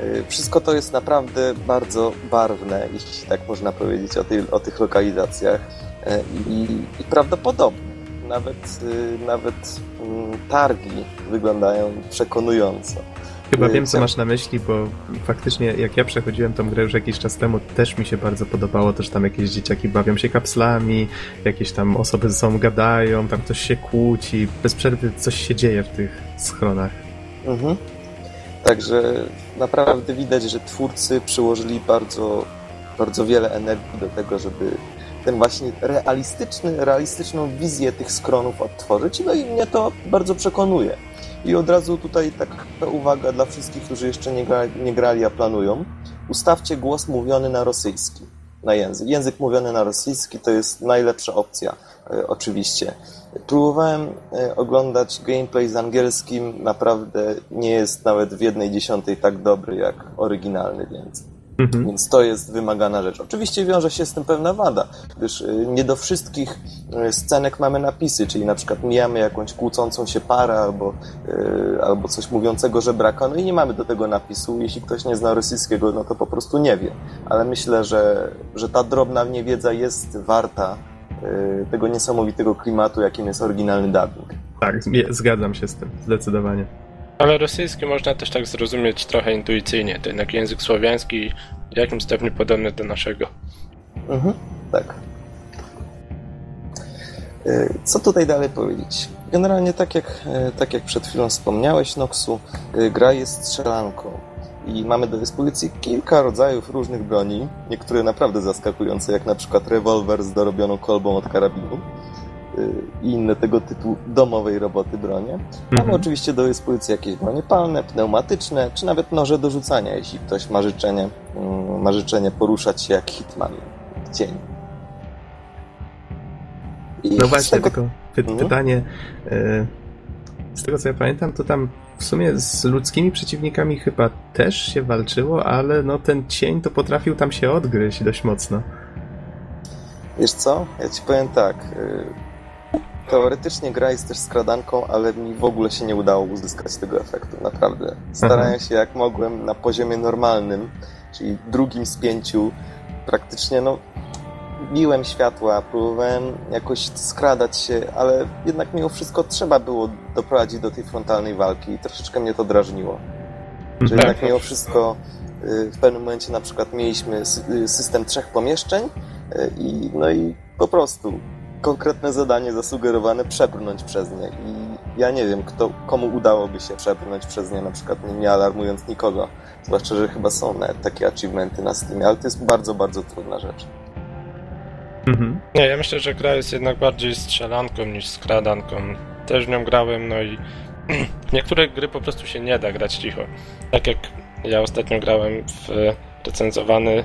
S4: Y, wszystko to jest naprawdę bardzo barwne, jeśli tak można powiedzieć o, tej, o tych lokalizacjach y, i, i prawdopodobne. Nawet, y, nawet mm, targi wyglądają przekonująco.
S1: Chyba wiem, co masz na myśli, bo faktycznie jak ja przechodziłem tą grę już jakiś czas temu, też mi się bardzo podobało, też tam jakieś dzieciaki bawią się kapslami, jakieś tam osoby ze sobą gadają, tam ktoś się kłóci, bez przerwy coś się dzieje w tych schronach. Mhm.
S4: Także naprawdę widać, że twórcy przyłożyli bardzo, bardzo wiele energii do tego, żeby ten właśnie realistyczny, realistyczną wizję tych skronów odtworzyć. No i mnie to bardzo przekonuje. I od razu tutaj taka uwaga dla wszystkich, którzy jeszcze nie, gra, nie grali, a planują. Ustawcie głos mówiony na rosyjski, na język. Język mówiony na rosyjski to jest najlepsza opcja, e, oczywiście. Próbowałem e, oglądać gameplay z angielskim, naprawdę nie jest nawet w jednej dziesiątej tak dobry jak oryginalny, więc, mhm. więc to jest wymagana rzecz. Oczywiście wiąże się z tym pewna wada, gdyż e, nie do wszystkich e, scenek mamy napisy, czyli na przykład mijamy jakąś kłócącą się parę albo, albo coś mówiącego żebraka, no i nie mamy do tego napisu. Jeśli ktoś nie zna rosyjskiego, no to po prostu nie wie. Ale myślę, że, że ta drobna niewiedza jest warta tego niesamowitego klimatu, jakim jest oryginalny dubbing.
S1: Tak, zgadzam się z tym, zdecydowanie.
S3: Ale rosyjski można też tak zrozumieć trochę intuicyjnie. To jednak język słowiański w jakimś stopniu podobny do naszego.
S4: Mhm, tak. Y, co tutaj dalej powiedzieć? Generalnie tak jak, y, tak jak przed chwilą wspomniałeś, Noxu, gra jest strzelanką i mamy do dyspozycji kilka rodzajów różnych broni, niektóre naprawdę zaskakujące, jak na przykład rewolwer z dorobioną kolbą od karabinu y, i inne tego typu domowej roboty bronie. Mamy mhm. oczywiście do dyspozycji jakieś bronie palne, pneumatyczne, czy nawet noże do rzucania, jeśli ktoś ma życzenie, mm, ma życzenie poruszać się jak hitman w cieniu.
S1: I no właśnie, tego... tylko py mhm. pytanie. Y, z tego co ja pamiętam, to tam w sumie z ludzkimi przeciwnikami chyba też się walczyło, ale no ten cień to potrafił tam się odgryźć dość mocno.
S4: Wiesz co? Ja ci powiem tak. Y, teoretycznie gra jest też skradanką, ale mi w ogóle się nie udało uzyskać tego efektu, naprawdę. Starałem się jak mogłem na poziomie normalnym, czyli drugim z pięciu, praktycznie no biłem światła, próbowałem jakoś skradać się, ale jednak mimo wszystko trzeba było doprowadzić do tej frontalnej walki i troszeczkę mnie to drażniło. Że jednak mimo wszystko y, w pewnym momencie na przykład mieliśmy y, system trzech pomieszczeń y, i no i po prostu konkretne zadanie zasugerowane przebrnąć przez nie i ja nie wiem, kto, komu udałoby się przebrnąć przez nie, na przykład nie alarmując nikogo. Zwłaszcza, że chyba są takie achievementy na Steamie, ale to jest bardzo, bardzo trudna rzecz.
S1: Mhm.
S3: Nie, ja myślę, że gra jest jednak bardziej strzelanką niż skradanką. Też w nią grałem, no i w niektóre gry po prostu się nie da grać cicho. Tak jak ja ostatnio grałem w recenzowany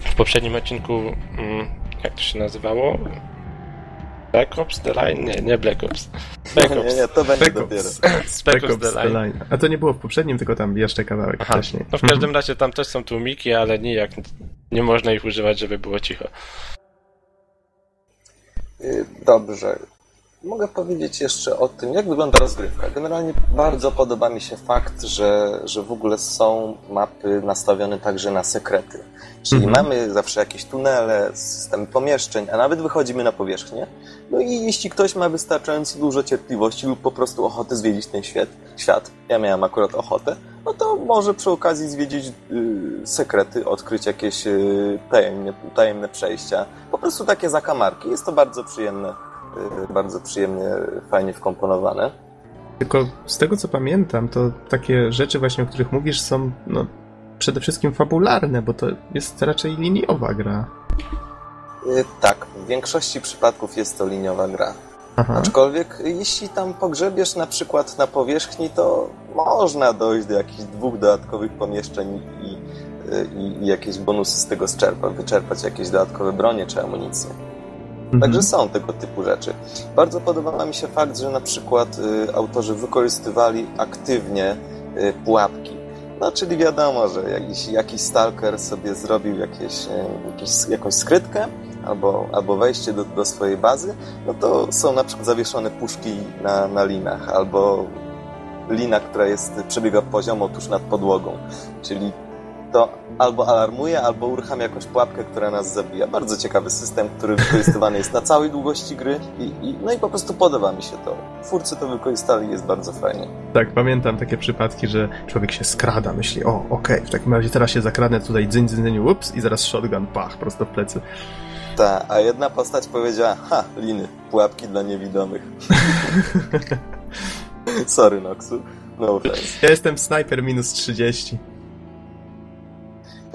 S3: w poprzednim odcinku, mm, jak to się nazywało? Black Ops The Line? Nie, nie Black Ops. Black
S4: Nie,
S3: Ops.
S4: nie, to będzie
S1: Spec
S4: dopiero.
S1: Ops.
S3: Spec Ops
S1: Ops
S3: The
S1: The
S3: Line.
S1: Line. A to nie było w poprzednim, tylko tam jeszcze kawałek
S3: Aha.
S1: wcześniej.
S3: No w każdym razie tam też są tłumiki, ale nijak nie można ich używać, żeby było cicho.
S4: Y, Dobrze. Mogę powiedzieć jeszcze o tym, jak wygląda rozgrywka. Generalnie bardzo podoba mi się fakt, że, że w ogóle są mapy nastawione także na sekrety. Czyli
S1: Mhm.
S4: mamy zawsze jakieś tunele, systemy pomieszczeń, a nawet wychodzimy na powierzchnię. No i jeśli ktoś ma wystarczająco dużo cierpliwości lub po prostu ochoty zwiedzić ten świat, świat ja miałem akurat ochotę, no to może przy okazji zwiedzić y, sekrety, odkryć jakieś y, tajemne, tajemne przejścia. Po prostu takie zakamarki. Jest to bardzo przyjemne, bardzo przyjemnie, fajnie wkomponowane.
S1: Tylko z tego co pamiętam, to takie rzeczy właśnie, o których mówisz, są no, przede wszystkim fabularne, bo to jest raczej liniowa gra.
S4: Y, tak, w większości przypadków jest to liniowa gra.
S1: Aha.
S4: Aczkolwiek jeśli tam pogrzebiesz na przykład na powierzchni, to można dojść do jakichś dwóch dodatkowych pomieszczeń i, i, i jakieś bonusy z tego zczerpać, wyczerpać jakieś dodatkowe bronie czy amunicję.
S1: Mhm.
S4: Także są tego typu rzeczy. Bardzo podoba mi się fakt, że na przykład y, autorzy wykorzystywali aktywnie y, pułapki. No, czyli wiadomo, że jakiś, jakiś stalker sobie zrobił jakieś, y, jakieś, jakąś skrytkę albo, albo wejście do, do swojej bazy, no to są na przykład zawieszone puszki na, na linach albo lina, która jest, przebiega poziomo tuż nad podłogą. Czyli to albo alarmuje, albo uruchamia jakąś pułapkę, która nas zabija. Bardzo ciekawy system, który wykorzystywany jest na całej długości gry i, i, no i po prostu podoba mi się to. Twórcy to wykorzystali, jest bardzo fajnie.
S1: Tak, pamiętam takie przypadki, że człowiek się skrada, myśli, o, okej, w takim razie teraz się zakradnę tutaj, dzyń, dzyń, dzyń, ups, i zaraz shotgun, pach, prosto w plecy.
S4: Ta, a jedna postać powiedziała, ha, liny, pułapki dla niewidomych. Sorry, Noxu. No offense.
S1: Ja jestem sniper minus 30.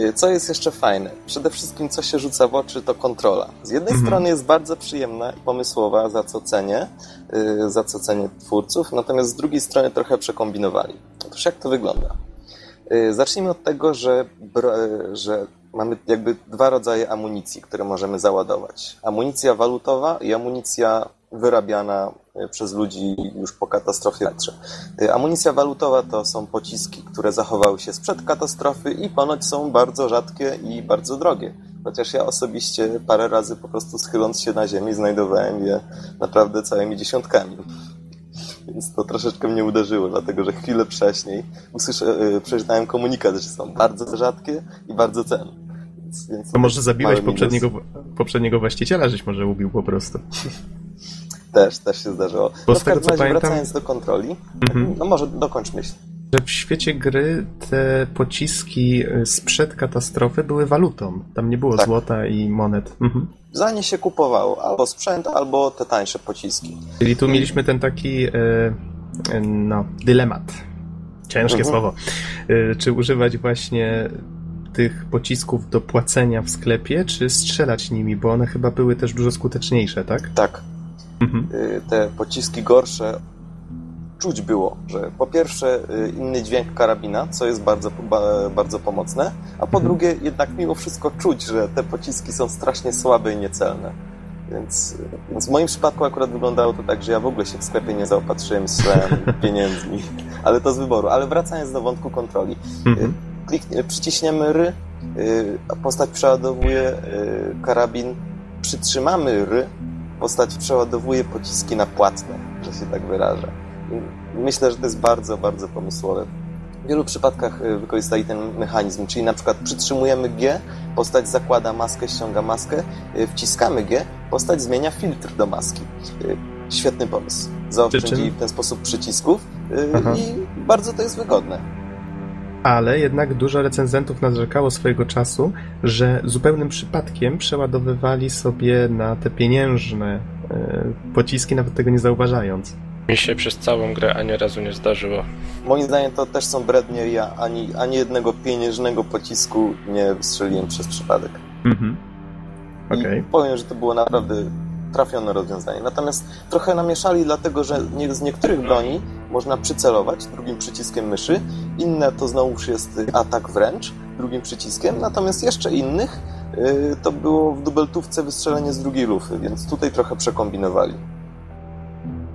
S4: Y, Co jest jeszcze fajne? Przede wszystkim, co się rzuca w oczy, to kontrola. Z jednej
S1: Mhm.
S4: strony jest bardzo przyjemna i pomysłowa, za co cenię, y, za co cenię twórców, natomiast z drugiej strony trochę przekombinowali. Otóż jak to wygląda? Y, Zacznijmy od tego, że, że mamy jakby dwa rodzaje amunicji, które możemy załadować. Amunicja walutowa i amunicja wyrabiana y, przez ludzi już po katastrofie. Y, Amunicja walutowa to są pociski, które zachowały się sprzed katastrofy i ponoć są bardzo rzadkie i bardzo drogie. Chociaż ja osobiście parę razy po prostu schyląc się na ziemi znajdowałem je naprawdę całymi dziesiątkami. Więc to troszeczkę mnie uderzyło, dlatego że chwilę wcześniej usłyszę, y, przeczytałem komunikat, że są bardzo rzadkie i bardzo cenne. Więc, więc
S1: To może zabiłeś poprzedniego, poprzedniego właściciela, żeś może ubił po prostu.
S4: Też, też się zdarzyło.
S1: Bo
S4: no
S1: z tego, co pamiętam-
S4: wracając do kontroli,
S1: Mhm.
S4: no może dokończ myśl.
S1: Że w świecie gry te pociski y, sprzed katastrofy były walutą. Tam nie było
S4: Tak.
S1: złota i monet. Mhm.
S4: Za nie się kupowało albo sprzęt, albo te tańsze pociski.
S1: Czyli tu mieliśmy ten taki, y, y, no, dylemat. Ciężkie
S4: Mhm.
S1: słowo. Czy używać właśnie tych pocisków do płacenia w sklepie, czy strzelać nimi, bo one chyba były też dużo skuteczniejsze, tak?
S4: Tak,
S1: Mhm.
S4: y, te pociski gorsze czuć było, że po pierwsze y, inny dźwięk karabina, co jest bardzo, ba, bardzo pomocne, a po
S1: Mhm.
S4: drugie jednak mimo wszystko czuć, że te pociski są strasznie słabe i niecelne. Więc, y, więc w moim przypadku akurat wyglądało to tak, że ja w ogóle się w sklepie nie zaopatrzyłem z pieniędzmi, ale to z wyboru. Ale wracając do wątku kontroli.
S1: Mhm.
S4: Klik, przyciśniemy R, y, postać przeładowuje y, karabin, przytrzymamy R, postać przeładowuje pociski na płatne, że się tak wyrażę. Myślę, że to jest bardzo, bardzo pomysłowe. W wielu przypadkach y, wykorzystali ten mechanizm, czyli na przykład przytrzymujemy G, postać zakłada maskę, ściąga maskę, y, wciskamy G, postać zmienia filtr do maski. Y, Świetny pomysł. Zaoszczędzili w ten sposób przycisków i bardzo to jest wygodne.
S1: Ale jednak dużo recenzentów narzekało swojego czasu, że zupełnym przypadkiem przeładowywali sobie na te pieniężne e, pociski, nawet tego nie zauważając.
S3: Mi się przez całą grę ani razu nie zdarzyło.
S4: Moim zdaniem to też są brednie. Ja ani, ani jednego pieniężnego pocisku nie wystrzeliłem przez przypadek.
S1: Mhm. okej.
S4: I powiem, że to było naprawdę trafione rozwiązanie. Natomiast trochę namieszali, dlatego że z niektórych broni można przycelować drugim przyciskiem myszy, inne to znowuż jest atak wręcz drugim przyciskiem, natomiast jeszcze innych y, to było w dubeltówce wystrzelenie z drugiej lufy, więc tutaj trochę przekombinowali.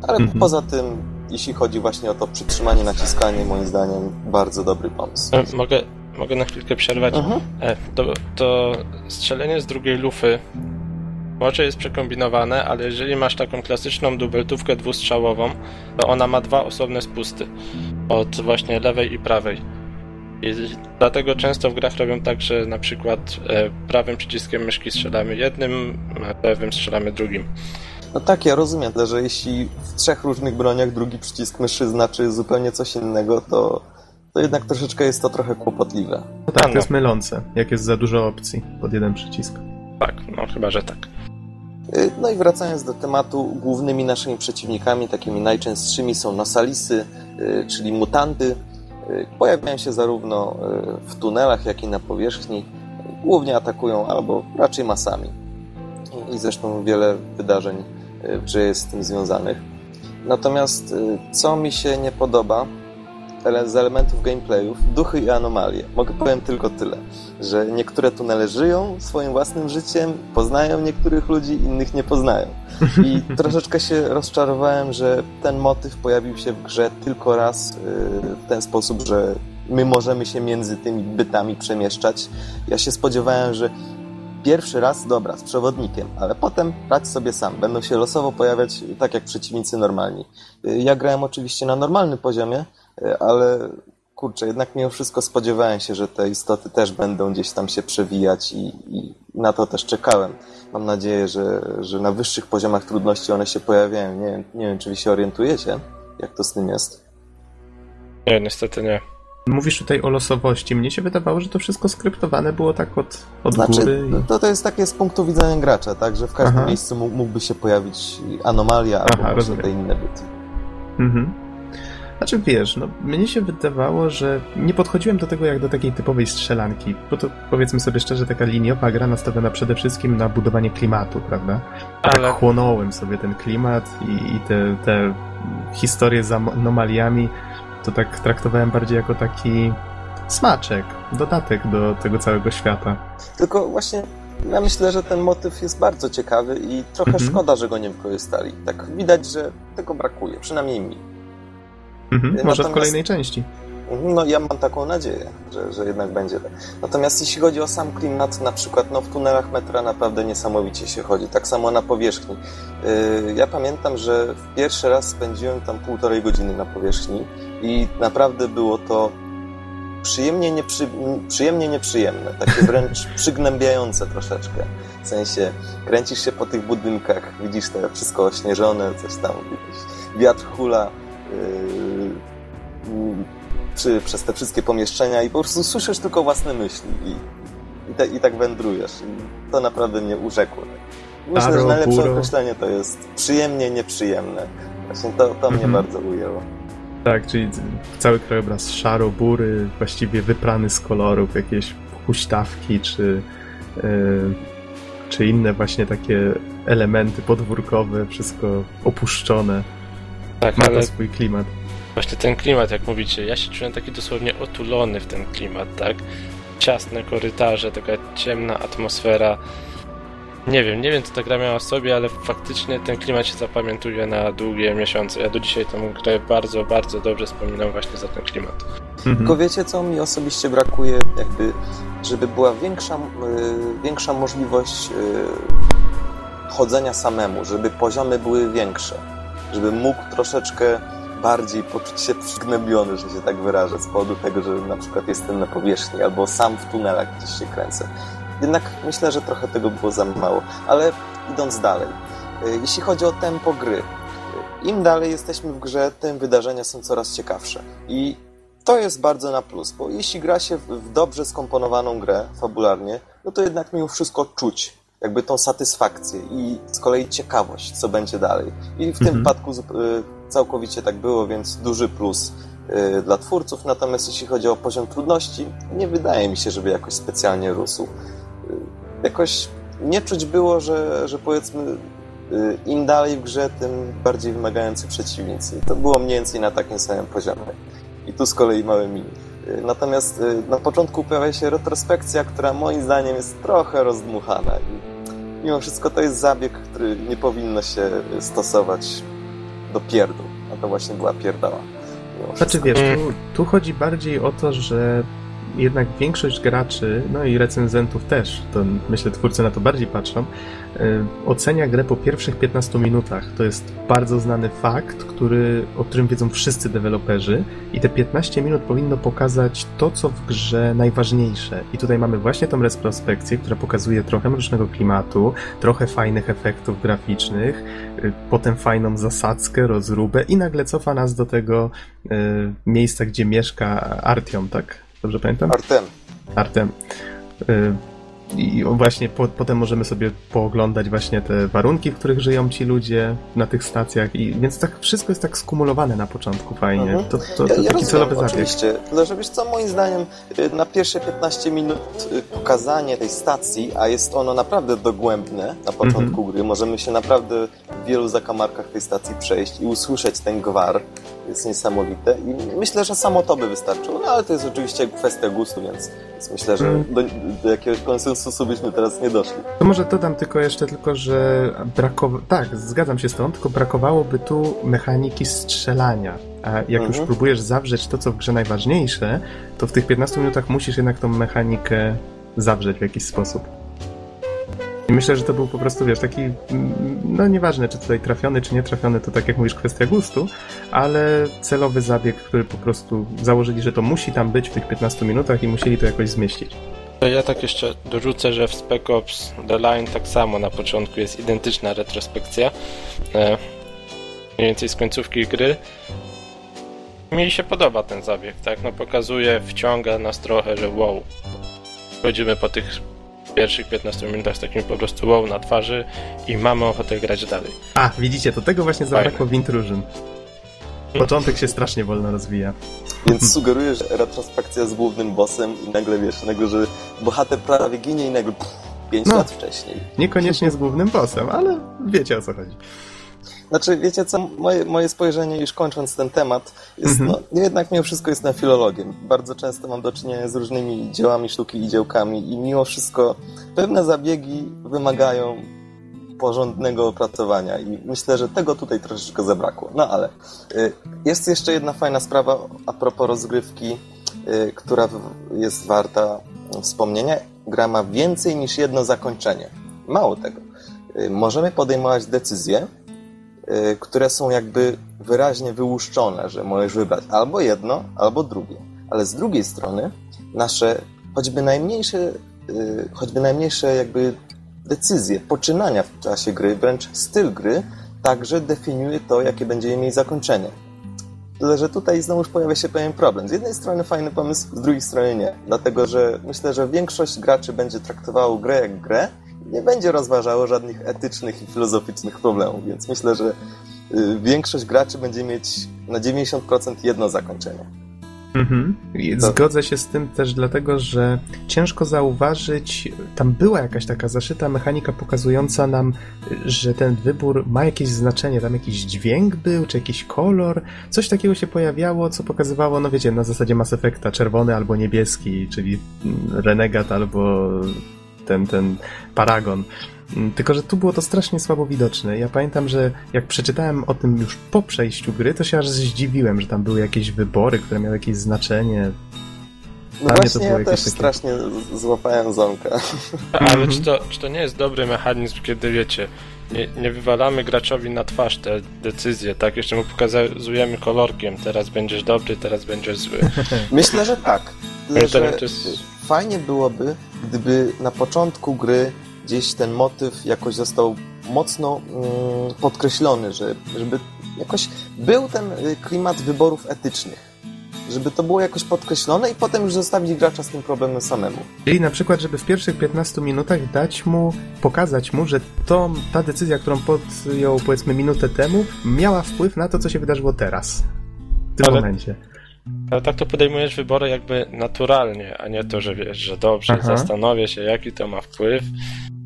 S4: Ale
S1: Mhm.
S4: poza tym, jeśli chodzi właśnie o to przytrzymanie, naciskanie, moim zdaniem bardzo dobry pomysł.
S3: E, Mogę, mogę na chwilkę przerwać?
S4: Mhm.
S3: E, to, to strzelenie z drugiej lufy może jest przekombinowane, ale jeżeli masz taką klasyczną dubeltówkę dwustrzałową, to ona ma dwa osobne spusty od właśnie lewej i prawej. I dlatego często w grach robią tak, że na przykład e, prawym przyciskiem myszki strzelamy jednym, a lewym strzelamy drugim.
S4: No tak, ja rozumiem, ale że jeśli w trzech różnych broniach drugi przycisk myszy znaczy zupełnie coś innego, to, to jednak troszeczkę jest to trochę kłopotliwe.
S1: No tak,
S3: A, no.
S1: to jest mylące, jak jest za dużo opcji pod jeden przycisk.
S3: Tak, no chyba, że tak.
S4: Y, No i wracając do tematu, głównymi naszymi przeciwnikami, takimi najczęstszymi są nasalisy, y, czyli mutanty. Y, Pojawiają się zarówno w tunelach, jak i na powierzchni. Głównie atakują albo raczej masami. I- zresztą wiele wydarzeń grze jest z tym związanych. Natomiast co mi się nie podoba z elementów gameplayów, duchy i anomalie. Mogę powiem tylko tyle, że niektóre tunele żyją swoim własnym życiem, poznają niektórych ludzi, innych nie poznają. I troszeczkę się rozczarowałem, że ten motyw pojawił się w grze tylko raz yy, w ten sposób, że my możemy się między tymi bytami przemieszczać. Ja się spodziewałem, że pierwszy raz, dobra, z przewodnikiem, ale potem radź sobie sam. Będą się losowo pojawiać tak jak przeciwnicy normalni. Yy, Ja grałem oczywiście na normalnym poziomie, ale kurczę, jednak mimo wszystko spodziewałem się, że te istoty też będą gdzieś tam się przewijać i, i na to też czekałem. Mam nadzieję, że, że na wyższych poziomach trudności one się pojawiają. Nie, wiem- nie wiem, czy wy się orientujecie, jak to z tym jest.
S3: Nie, niestety nie.
S1: Mówisz tutaj o losowości. Mnie się wydawało, że to wszystko skryptowane było tak od, od
S4: Znaczy,
S1: góry. I...
S4: to, to jest takie z punktu widzenia gracza, tak, że w każdym
S1: Aha.
S4: miejscu mógł, mógłby się pojawić anomalia albo
S1: Aha,
S4: właśnie
S1: rozumiem.
S4: te inne byty.
S1: Mhm. Znaczy wiesz, no mnie się wydawało, że nie podchodziłem do tego jak do takiej typowej strzelanki, bo to powiedzmy sobie szczerze, taka liniowa gra nastawiona przede wszystkim na budowanie klimatu, prawda? A
S3: Ale-
S1: tak chłonąłem sobie ten klimat i, i te, te historie z anomaliami, to tak traktowałem bardziej jako taki smaczek, dodatek do tego całego świata.
S4: Tylko właśnie ja myślę, że ten motyw jest bardzo ciekawy i trochę
S1: Mhm.
S4: szkoda, że go nie wykorzystali. Tak widać, że tego brakuje, przynajmniej mi.
S1: Mhm, może w
S4: Natomiast-
S1: kolejnej części.
S4: No ja mam taką nadzieję, że, że jednak będzie tak. Natomiast jeśli chodzi o sam klimat, na przykład no, w tunelach metra naprawdę niesamowicie się chodzi, tak samo na powierzchni. Yy, ja pamiętam, że pierwszy raz spędziłem tam półtorej godziny na powierzchni i naprawdę było to przyjemnie, nieprzy, przyjemnie nieprzyjemne, takie wręcz przygnębiające troszeczkę. W sensie kręcisz się po tych budynkach, widzisz te wszystko ośnieżone, coś tam, wiatr hula, yy, przy, przez te wszystkie pomieszczenia i po prostu słyszysz tylko własne myśli i, i, te, i tak wędrujesz. I to naprawdę mnie urzekło. Myślę,
S1: Taro,
S4: że najlepsze
S1: Buro.
S4: określenie to jest przyjemnie nieprzyjemne. Właśnie to, to mnie
S1: Mhm.
S4: bardzo ujęło.
S1: Tak, czyli cały krajobraz szaro-bury, właściwie wyprany z kolorów, jakieś huśtawki czy, yy, czy inne właśnie takie elementy podwórkowe, wszystko opuszczone.
S3: Tak,
S1: Ma
S3: ale
S1: to swój klimat.
S3: Właśnie ten klimat, jak mówicie, ja się czułem taki dosłownie otulony w ten klimat, tak? Ciasne korytarze, taka ciemna atmosfera. Nie wiem, nie wiem co ta gra miała w sobie, ale faktycznie ten klimat się zapamiętuje na długie miesiące. Ja do dzisiaj tę grę bardzo, bardzo dobrze wspominam właśnie za ten klimat.
S1: Mhm.
S4: Tylko wiecie, co mi osobiście brakuje, jakby, żeby była większa, y, większa możliwość y, chodzenia samemu, żeby poziomy były większe, żeby mógł troszeczkę bardziej poczuć się przygnębiony, że się tak wyrażę, z powodu tego, że na przykład jestem na powierzchni albo sam w tunelach gdzieś się kręcę. Jednak myślę, że trochę tego było za mało. Ale idąc dalej, y, jeśli chodzi o tempo gry, y, im dalej jesteśmy w grze, tym wydarzenia są coraz ciekawsze. I to jest bardzo na plus, bo jeśli gra się w, dobrze skomponowaną grę fabularnie, no to jednak mimo wszystko czuć jakby tą satysfakcję i z kolei ciekawość, co będzie dalej. I w tym
S1: Mhm.
S4: wypadku zup- y, całkowicie tak było, więc duży plus y, dla twórców. Natomiast jeśli chodzi o poziom trudności, nie wydaje mi się, żeby jakoś specjalnie rósł. Y, Jakoś nie czuć było, że, że powiedzmy im dalej w grze, tym bardziej wymagający przeciwnicy. To było mniej więcej na takim samym poziomie. I tu z kolei mały minus. Natomiast y, na początku pojawia się retrospekcja, która moim zdaniem jest trochę rozdmuchana. I mimo wszystko to jest zabieg, który nie powinno się stosować do pierdół. A to właśnie była pierdała.
S1: Znaczy wiesz, tu, tu chodzi bardziej o to, że jednak większość graczy, no i recenzentów też, to myślę twórcy na to bardziej patrzą, ocenia grę po pierwszych 15 minutach. To jest bardzo znany fakt, który, o którym wiedzą wszyscy deweloperzy i te 15 minut powinno pokazać to, co w grze najważniejsze. I tutaj mamy właśnie tą retrospekcję, która pokazuje trochę mrocznego klimatu, trochę fajnych efektów graficznych, yy, potem fajną zasadzkę, rozróbę i nagle cofa nas do tego yy, miejsca, gdzie mieszka Artiom, tak? Dobrze pamiętam?
S4: Artem.
S1: Artem. Y, I właśnie po, potem możemy sobie pooglądać właśnie te warunki, w których żyją ci ludzie na tych stacjach i więc tak wszystko jest tak skumulowane na początku fajnie.
S4: Mhm.
S1: To, to, to
S4: ja, ja
S1: taki
S4: rozumiem,
S1: celowy zabieg.
S4: Oczywiście, ale że wiesz co, moim zdaniem y, na pierwsze 15 minut y, pokazanie tej stacji, a jest ono naprawdę dogłębne na początku
S1: Mhm.
S4: gry, możemy się naprawdę w wielu zakamarkach tej stacji przejść i usłyszeć ten gwar, jest niesamowite i myślę, że samo to by wystarczyło, no ale to jest oczywiście kwestia gustu, więc, więc myślę, że
S1: Mhm.
S4: do, do jakiegoś konsensusu byśmy teraz nie doszli.
S1: To może dodam tylko jeszcze tylko, że brakowało... Tak, zgadzam się z tą, tylko brakowałoby tu mechaniki strzelania. A jak już
S4: Mhm.
S1: próbujesz zawrzeć to, co w grze najważniejsze, to w tych 15 minutach musisz jednak tą mechanikę zawrzeć w jakiś sposób. I myślę, że to był po prostu, wiesz, taki, mm, no nieważne, czy tutaj trafiony, czy nie trafiony, to tak jak mówisz, kwestia gustu, ale celowy zabieg, który po prostu założyli, że to musi tam być w tych 15 minutach i musieli to jakoś zmieścić.
S3: Ja tak jeszcze dorzucę, że w Spec Ops The Line tak samo na początku jest identyczna retrospekcja. E, mniej więcej z końcówki gry. Mi się podoba ten zabieg, tak? No pokazuje, wciąga nas trochę, że wow. Chodzimy po tych pierwszych 15 minutach z takim po prostu wow na twarzy i mamy ochotę grać dalej.
S1: A, widzicie, to tego właśnie
S3: Fajne.
S1: zabrakło w Intrusion. Początek się strasznie wolno rozwija.
S4: Więc sugeruję, że retrospekcja z głównym bossem i nagle wiesz, nagle, że bohater prawie ginie i nagle pff, 5
S1: No.
S4: lat wcześniej.
S1: Niekoniecznie z głównym bossem, ale wiecie o co chodzi.
S4: Znaczy, wiecie co, moje, moje spojrzenie, już kończąc ten temat, jest,
S1: Mhm.
S4: no, jednak mimo wszystko jest na filologiem. Bardzo często mam do czynienia z różnymi dziełami sztuki i dziełkami i mimo wszystko pewne zabiegi wymagają porządnego opracowania i myślę, że tego tutaj troszeczkę zabrakło. No ale y, jest jeszcze jedna fajna sprawa a propos rozgrywki, y, która jest warta wspomnienia. Gra ma więcej niż jedno zakończenie. Mało tego. Y, Możemy podejmować decyzje, które są jakby wyraźnie wyłuszczone, że możesz wybrać albo jedno, albo drugie. Ale z drugiej strony nasze choćby najmniejsze, y, choćby najmniejsze jakby decyzje, poczynania w czasie gry, wręcz styl gry, także definiuje to, jakie będzie mieć zakończenie. Tyle, że tutaj znowuż pojawia się pewien problem. Z jednej strony fajny pomysł, z drugiej strony nie. Dlatego, że myślę, że większość graczy będzie traktowało grę jak grę nie będzie rozważało żadnych etycznych i filozoficznych problemów, więc myślę, że y, większość graczy będzie mieć na 90% jedno zakończenie.
S1: Mhm. Zgodzę się z tym też dlatego, że ciężko zauważyć, tam była jakaś taka zaszyta mechanika pokazująca nam, że ten wybór ma jakieś znaczenie, tam jakiś dźwięk był, czy jakiś kolor, coś takiego się pojawiało, co pokazywało, no wiecie, na zasadzie Mass Effecta, czerwony albo niebieski, czyli Renegat albo ten, ten Paragon. Mm, Tylko, że tu było to strasznie słabo widoczne. Ja pamiętam, że jak przeczytałem o tym już po przejściu gry, to się aż zdziwiłem, że tam były jakieś wybory, które miały jakieś znaczenie.
S4: No
S1: Dla
S4: właśnie,
S1: było
S4: ja też
S1: takie-
S4: strasznie złapałem ząka.
S3: Ale
S1: Mhm.
S3: czy to, czy to nie jest dobry mechanizm, kiedy wiecie, nie, nie wywalamy graczowi na twarz te decyzje, tak? Jeszcze mu pokazujemy kolorkiem, teraz będziesz dobry, teraz będziesz zły.
S4: Myślę, że tak.
S3: Moim
S4: że
S3: to jest-
S4: fajnie byłoby, gdyby na początku gry gdzieś ten motyw jakoś został mocno mm, podkreślony, że, żeby jakoś był ten y, klimat wyborów etycznych. Żeby to było jakoś podkreślone i potem już zostawić gracza z tym problemem samemu.
S1: Czyli na przykład, żeby w pierwszych 15 minutach dać mu, pokazać mu, że to, ta decyzja, którą podjął powiedzmy minutę temu, miała wpływ na to, co się wydarzyło teraz. W tym
S3: Ale-
S1: momencie.
S3: Ale tak to podejmujesz wybory jakby naturalnie, a nie to, że wiesz, że dobrze,
S1: Aha.
S3: zastanowię się, jaki to ma wpływ.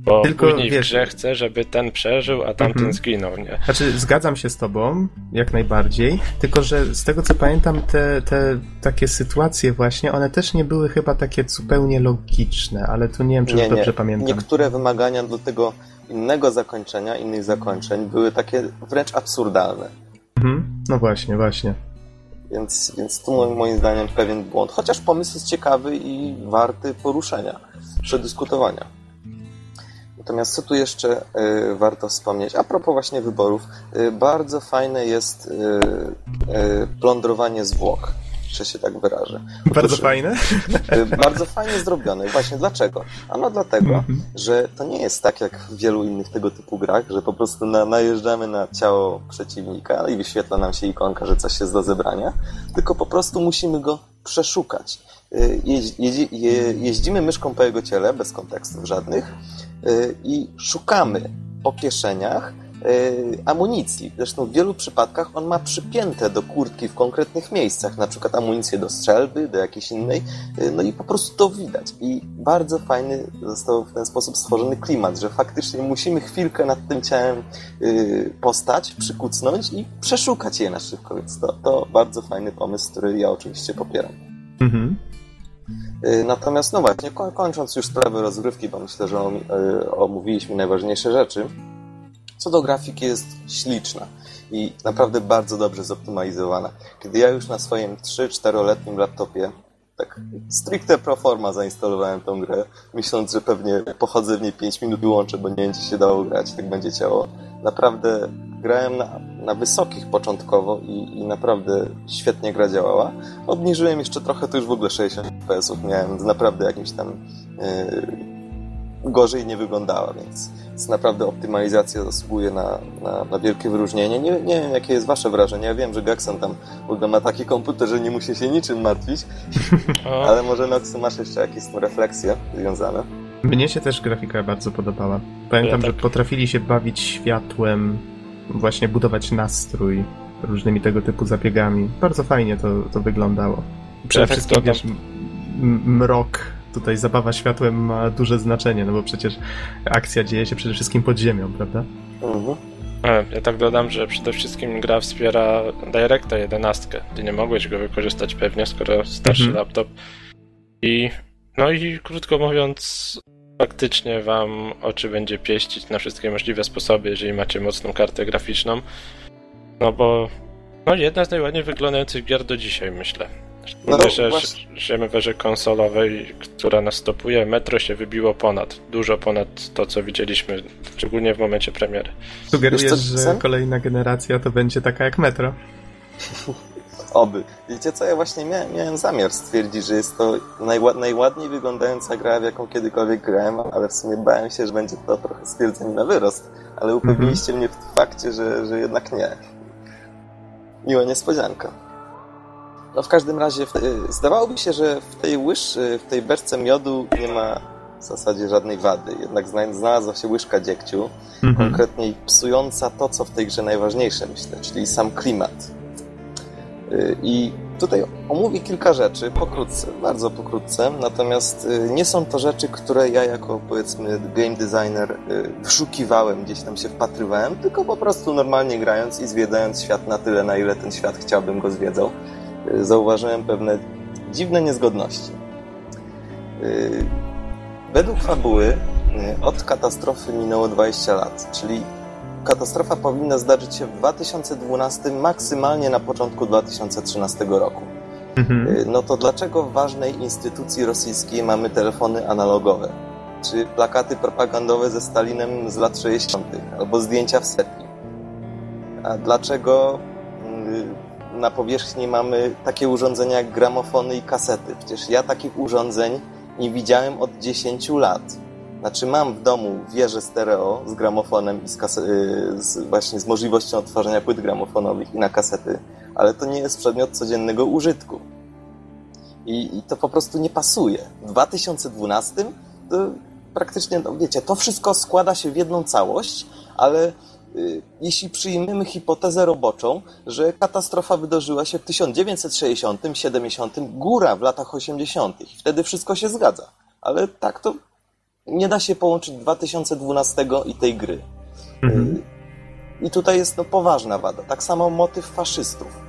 S3: Bo
S1: Tylko,
S3: później
S1: wiesz-
S3: w grze chcę, żeby ten przeżył, a tamten
S1: Mhm.
S3: zginął, nie?
S1: Znaczy, zgadzam się z tobą, jak najbardziej, tylko że z tego co pamiętam, te, te takie sytuacje właśnie, one też nie były chyba takie zupełnie logiczne, ale tu nie wiem, czy
S4: Nie,
S1: już dobrze
S4: nie.
S1: pamiętam.
S4: Niektóre wymagania do tego innego zakończenia, innych zakończeń były takie wręcz absurdalne.
S1: Mhm. No właśnie, właśnie.
S4: Więc, więc tu moim- zdaniem pewien błąd. Chociaż pomysł jest ciekawy i warty poruszenia, przedyskutowania. Natomiast co tu jeszcze y, warto wspomnieć? A propos właśnie wyborów, y, bardzo fajne jest y, plądrowanie zwłok, że się tak wyrażę.
S1: Bardzo
S4: Otóż,
S1: fajne.
S4: y, bardzo fajnie zrobione. Właśnie dlaczego? Ano dlatego,
S1: Mhm.
S4: że to nie jest tak jak w wielu innych tego typu grach, że po prostu na, najeżdżamy na ciało przeciwnika i wyświetla nam się ikonka, że coś jest do zebrania, tylko po prostu musimy go przeszukać. Y, Jeź, jeździ, je, jeździmy myszką po jego ciele, bez kontekstów żadnych, y, i szukamy po kieszeniach y, amunicji. Zresztą w wielu przypadkach on ma przypięte do kurtki w konkretnych miejscach, na przykład amunicję do strzelby, do jakiejś innej, y, no i po prostu to widać. I bardzo fajny został w ten sposób stworzony klimat, że faktycznie musimy chwilkę nad tym ciałem y, postać, przykucnąć i przeszukać je na szybko, więc to, to bardzo fajny pomysł, który ja oczywiście popieram.
S1: Mhm.
S4: Natomiast, no właśnie, ko- kończąc już sprawę rozgrywki, bo myślę, że om- omówiliśmy najważniejsze rzeczy, co do grafiki jest śliczna i naprawdę bardzo dobrze zoptymalizowana. Kiedy ja już na swoim 3-4-letnim laptopie tak stricte pro forma zainstalowałem tą grę, myśląc, że pewnie pochodzę w niej 5 minut wyłączę, bo nie czy się dało grać, tak będzie ciało. Naprawdę grałem na, na wysokich początkowo i, i naprawdę świetnie gra działała. Obniżyłem jeszcze trochę, to już w ogóle 60 FPS-ów miałem, z naprawdę jakimś tam yy, gorzej nie wyglądała, więc, więc naprawdę optymalizacja zasługuje na, na, na wielkie wyróżnienie. Nie, nie wiem, jakie jest wasze wrażenie. Ja wiem, że Gaxon tam w ogóle ma taki komputer, że nie musi się niczym martwić, ale może Noxu masz jeszcze jakieś refleksje związane?
S1: Mnie się też grafika bardzo podobała. Pamiętam,
S3: Ja
S1: że
S3: tak.
S1: potrafili się bawić światłem, właśnie budować nastrój różnymi tego typu zabiegami. Bardzo fajnie to, to wyglądało. Przede
S3: tak
S1: wszystkim, wiesz, mrok, tutaj zabawa światłem ma duże znaczenie, no bo przecież akcja dzieje się przede wszystkim pod ziemią, prawda?
S4: Mhm.
S3: e, ja tak dodam, że przede wszystkim gra wspiera Directa 11. Ty nie mogłeś go wykorzystać pewnie, skoro starszy
S1: Mhm.
S3: laptop. I no i krótko mówiąc, faktycznie wam oczy będzie pieścić na wszystkie możliwe sposoby, jeżeli macie mocną kartę graficzną. No bo no jedna z najładniej wyglądających gier do dzisiaj, myślę.
S4: No,
S3: Szczególnie, że
S4: właśnie.
S3: żyjemy w erze konsolowej, która nas stopuje. Metro się wybiło ponad, dużo ponad to, co widzieliśmy, szczególnie w momencie premiery.
S1: Sugerujesz, że kolejna generacja to będzie taka jak Metro?
S4: Oby. Wiecie co, ja właśnie miałem, miałem zamiar stwierdzić, że jest to najła, najładniej wyglądająca gra, w jaką kiedykolwiek grałem, ale w sumie bałem się, że będzie to trochę stwierdzenie na wyrost, ale upewniliście mnie w fakcie, że, że jednak nie. Miła niespodzianka. No w każdym razie, y, zdawałoby się, że w tej łyż, y, w tej beczce miodu nie ma w zasadzie żadnej wady, jednak zna- znalazła się łyżka dziegciu,
S1: Mhm.
S4: konkretniej psująca to, co w tej grze najważniejsze, myślę, czyli sam klimat. Y, I tutaj omówię kilka rzeczy, pokrótce, bardzo pokrótce, natomiast y, nie są to rzeczy, które ja jako, powiedzmy, game designer wyszukiwałem, gdzieś tam się wpatrywałem, tylko po prostu normalnie grając i zwiedzając świat na tyle, na ile ten świat chciałbym go zwiedzał, zauważyłem pewne dziwne niezgodności. Y, Według fabuły y, od katastrofy minęło 20 lat, czyli katastrofa powinna zdarzyć się w 2012, maksymalnie na początku 2013 roku.
S1: Mhm.
S4: Y, No to dlaczego w ważnej instytucji rosyjskiej mamy telefony analogowe? Czy plakaty propagandowe ze Stalinem z lat 60., albo zdjęcia w sepii? A dlaczego na powierzchni mamy takie urządzenia jak gramofony i kasety? Przecież ja takich urządzeń nie widziałem od 10 lat. Znaczy mam w domu wieżę stereo z gramofonem i z, y, z właśnie z możliwością odtwarzania płyt gramofonowych i na kasety, ale to nie jest przedmiot codziennego użytku. I, I to po prostu nie pasuje. W 2012 to praktycznie, no wiecie, to wszystko składa się w jedną całość, ale jeśli przyjmiemy hipotezę roboczą, że katastrofa wydarzyła się w 1960, 70, góra w latach 80., wtedy wszystko się zgadza. Ale tak to nie da się połączyć 2012 i tej gry.
S1: Mhm.
S4: I tutaj jest no, poważna wada. Tak samo motyw faszystów.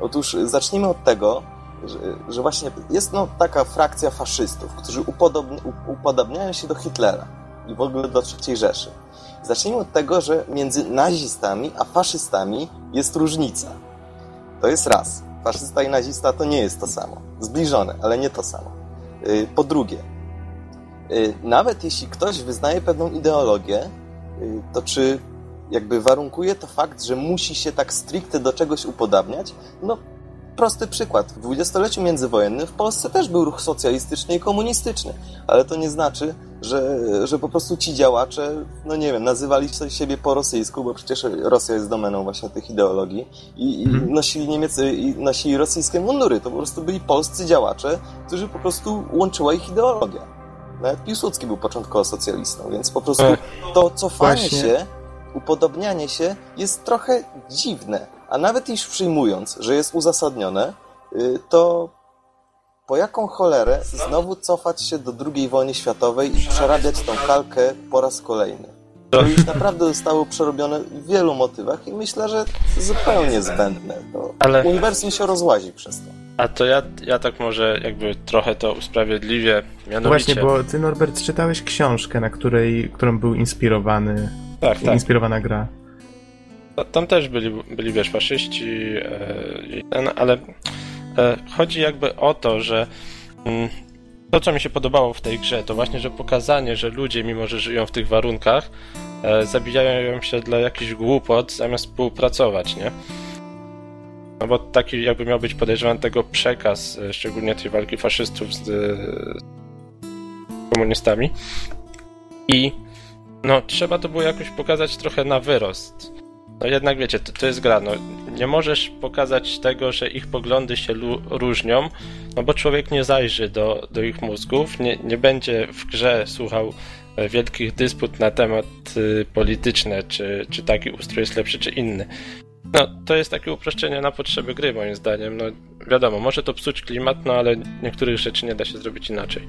S4: Otóż zacznijmy od tego, że, że właśnie jest no, taka frakcja faszystów, którzy upodobni, upodobniają się do Hitlera i w ogóle do III Rzeszy. Zacznijmy od tego, że między nazistami a faszystami jest różnica. To jest raz. Faszysta i nazista to nie jest to samo. Zbliżone, ale nie to samo. Y, po drugie, y, nawet jeśli ktoś wyznaje pewną ideologię, y, to czy jakby warunkuje to fakt, że musi się tak stricte do czegoś upodabniać? No, prosty przykład. W dwudziestoleciu międzywojennym w Polsce też był ruch socjalistyczny i komunistyczny, ale to nie znaczy, że, że po prostu ci działacze, no nie wiem, nazywali siebie po rosyjsku, bo przecież Rosja jest domeną właśnie tych ideologii i, i mhm. nosili Niemcy i nosili rosyjskie mundury. To po prostu byli polscy działacze, którzy po prostu łączyła ich ideologia. Nawet Piłsudski był początkowo socjalistą, więc po prostu tak. to cofanie Właśnie. się, upodobnianie się jest trochę dziwne. A nawet jeśli przyjmując, że jest uzasadnione, y, to po jaką cholerę znowu cofać się do II wojny światowej i przerabiać tą kalkę po raz kolejny? To już naprawdę zostało przerobione w wielu motywach i myślę, że zupełnie zbędne. To Ale... Uniwersum się rozłazi przez to.
S3: A to ja, ja tak może jakby trochę to usprawiedliwię. Mianowicie...
S1: Właśnie, bo ty Norbert czytałeś książkę, na której, którą był inspirowany, tak, tak. inspirowana gra.
S3: Tam też byli, byli wiesz, faszyści, e, ale e, chodzi jakby o to, że mm, to, co mi się podobało w tej grze, to właśnie, że pokazanie, że ludzie, mimo że żyją w tych warunkach, e, zabijają się dla jakichś głupot, zamiast współpracować, nie? No bo taki jakby miał być podejrzewany tego przekaz, szczególnie tej walki faszystów z, z komunistami. I no, trzeba to było jakoś pokazać trochę na wyrost. No jednak wiecie, to, to jest gra, no nie możesz pokazać tego, że ich poglądy się różnią, no bo człowiek nie zajrzy do, do ich mózgów, nie, nie będzie w grze słuchał e, wielkich dysput na temat y, polityczne, czy, czy taki ustrój jest lepszy, czy inny. No, to jest takie uproszczenie na potrzeby gry, moim zdaniem. No, wiadomo, może to psuć klimat, no ale niektórych rzeczy nie da się zrobić inaczej.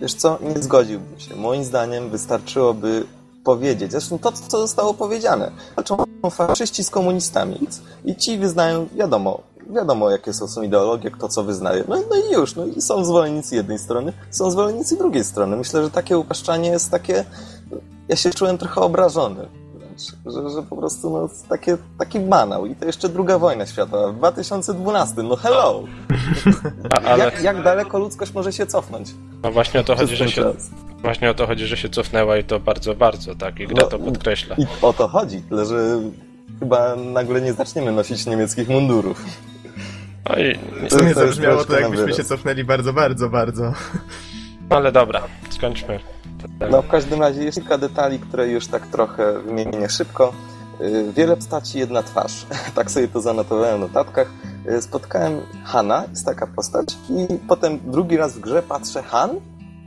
S4: Wiesz co, nie zgodziłbym się. Moim zdaniem wystarczyłoby powiedzieć. Zresztą to, co zostało powiedziane. Walczą faszyści z komunistami. I ci wyznają, wiadomo, wiadomo jakie są, są ideologie, kto co wyznaje. No, no i już, no i są zwolennicy jednej strony, są zwolennicy drugiej strony. Myślę, że takie upraszczanie jest takie... Ja się czułem trochę obrażony. Że, że po prostu no, takie, taki banał. I to jeszcze druga wojna światowa w 2012. No hello! A, ale... jak, jak daleko ludzkość może się cofnąć?
S3: No właśnie o to chodzi, że się, Właśnie o to chodzi, że się cofnęła i to bardzo, bardzo, tak, i gra no, to podkreśla.
S4: I o to chodzi, tyle że chyba nagle nie zaczniemy nosić niemieckich mundurów.
S1: I... W sumie zabrzmiało to, jakbyśmy się cofnęli bardzo, bardzo, bardzo.
S3: No ale dobra, skończmy.
S4: No w każdym razie jest kilka detali, które już tak trochę wymienię szybko. Y, wiele postaci, jedna twarz. Tak sobie to zanotowałem w notatkach. Y, spotkałem Hanna, jest taka postać, i potem drugi raz w grze patrzę Han,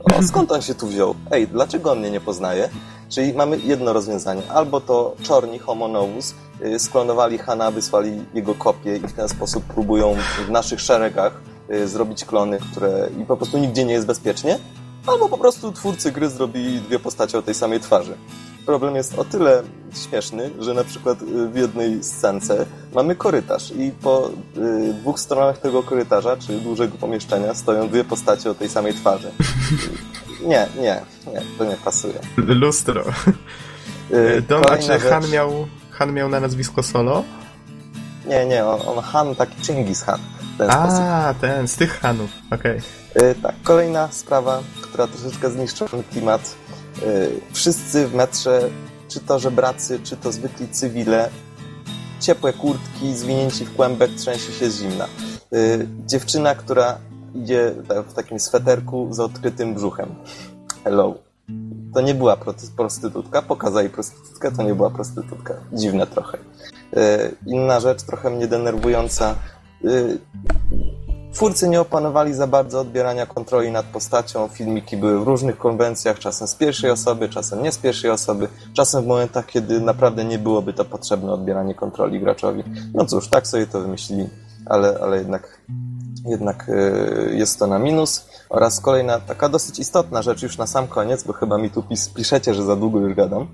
S4: o, skąd on się tu wziął? Ej, dlaczego on mnie nie poznaje? Czyli mamy jedno rozwiązanie. Albo to czorni Homo novus y, sklonowali Hana, wysłali jego kopię i w ten sposób próbują w naszych szeregach zrobić klony, które i po prostu nigdzie nie jest bezpiecznie. Albo po prostu twórcy gry zrobili dwie postacie o tej samej twarzy problem jest o tyle śmieszny, że na przykład y, w jednej scence mamy korytarz i po y, dwóch stronach tego korytarza, czy dużego pomieszczenia, stoją dwie postacie o tej samej twarzy. Nie, nie, nie, to nie pasuje.
S1: Lustro. Y, Don, a czy Han miał, Han miał na nazwisko Solo?
S4: Nie, nie, on, on Han taki Chingis Han.
S1: a, sposób. ten, z tych Hanów, okej.
S4: Okay. Tak, kolejna sprawa, która troszeczkę zniszczyła klimat Y, wszyscy w metrze, czy to żebracy, czy to zwykli cywile, ciepłe kurtki, zwinięci w kłębek, trzęsie się z zimna. Y, dziewczyna, która idzie w takim sweterku z odkrytym brzuchem. Hello. To nie była prostytutka, pokazali prostytutkę, to nie była prostytutka. Dziwne trochę. Inna rzecz, trochę mnie denerwująca. Twórcy nie opanowali za bardzo odbierania kontroli nad postacią. Filmiki były w różnych konwencjach, czasem z pierwszej osoby, czasem nie z pierwszej osoby, czasem w momentach, kiedy naprawdę nie byłoby to potrzebne odbieranie kontroli graczowi. No cóż, tak sobie to wymyślili, ale, ale jednak jednak y, jest to na minus. Oraz kolejna taka dosyć istotna rzecz już na sam koniec, bo chyba mi tu pis, piszecie, że za długo już gadam.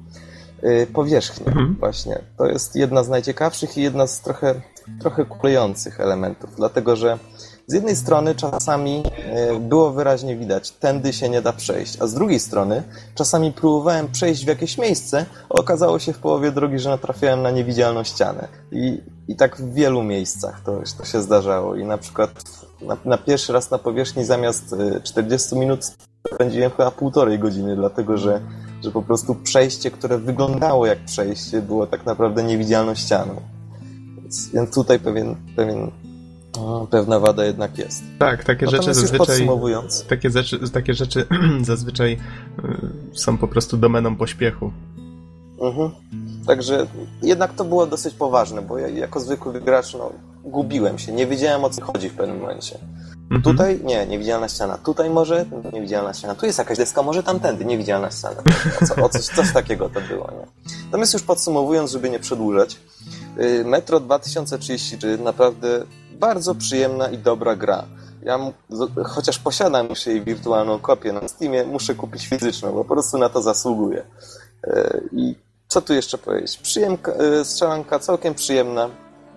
S4: Y, powierzchnia
S1: Mhm.
S4: właśnie. To jest jedna z najciekawszych i jedna z trochę, trochę kulejących elementów, dlatego że z jednej strony czasami y, było wyraźnie widać, tędy się nie da przejść, a z drugiej strony czasami próbowałem przejść w jakieś miejsce, okazało się w połowie drogi, że natrafiałem na niewidzialną ścianę. I, i tak w wielu miejscach to, to się zdarzało. I na przykład na, na pierwszy raz na powierzchni zamiast y, 40 minut spędziłem chyba półtorej godziny, dlatego że, że po prostu przejście, które wyglądało jak przejście, było tak naprawdę niewidzialną ścianą. Więc, więc tutaj pewien, pewien, pewna wada jednak jest.
S1: Tak, takie rzeczy
S4: Natomiast już
S1: zazwyczaj...
S4: podsumowując,
S1: Takie rzeczy, takie rzeczy zazwyczaj y, są po prostu domeną pośpiechu.
S4: Mhm. Także jednak to było dosyć poważne, bo ja jako zwykły gracz no, gubiłem się, nie wiedziałem o co chodzi w pewnym momencie.
S1: Mhm.
S4: Tutaj nie, niewidzialna ściana. Tutaj może niewidzialna ściana. Tu jest jakaś deska, może tamtędy niewidzialna ściana. O, co, o coś, coś takiego to było, nie? Natomiast już podsumowując, żeby nie przedłużać, y, Metro 2033 naprawdę bardzo przyjemna i dobra gra. Ja chociaż posiadam już jej wirtualną kopię na Steamie, muszę kupić fizyczną, bo po prostu na to zasługuję. Y, I co tu jeszcze powiedzieć? Przyjemka, y, strzelanka całkiem przyjemna,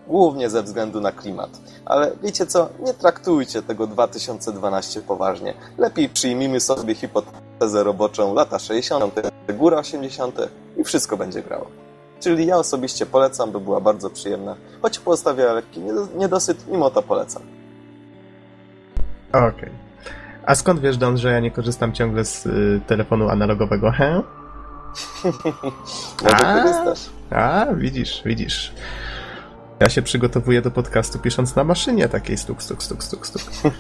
S4: głównie ze względu na klimat. Ale wiecie co? Nie traktujcie tego 2012 poważnie. Lepiej przyjmijmy sobie hipotezę roboczą lata 60., góra 80. i wszystko będzie grało. Czyli ja osobiście polecam, by była bardzo przyjemna, choć pozostawiała lekki niedo- niedosyt, mimo to polecam.
S1: Okej. A skąd wiesz, Don, że ja nie korzystam ciągle z y, telefonu analogowego? He?
S4: Może
S1: A.
S4: korzystasz?
S1: A, widzisz, widzisz. Ja się przygotowuję do podcastu pisząc na maszynie takiej stuk, stuk, stuk, stuk, stuk.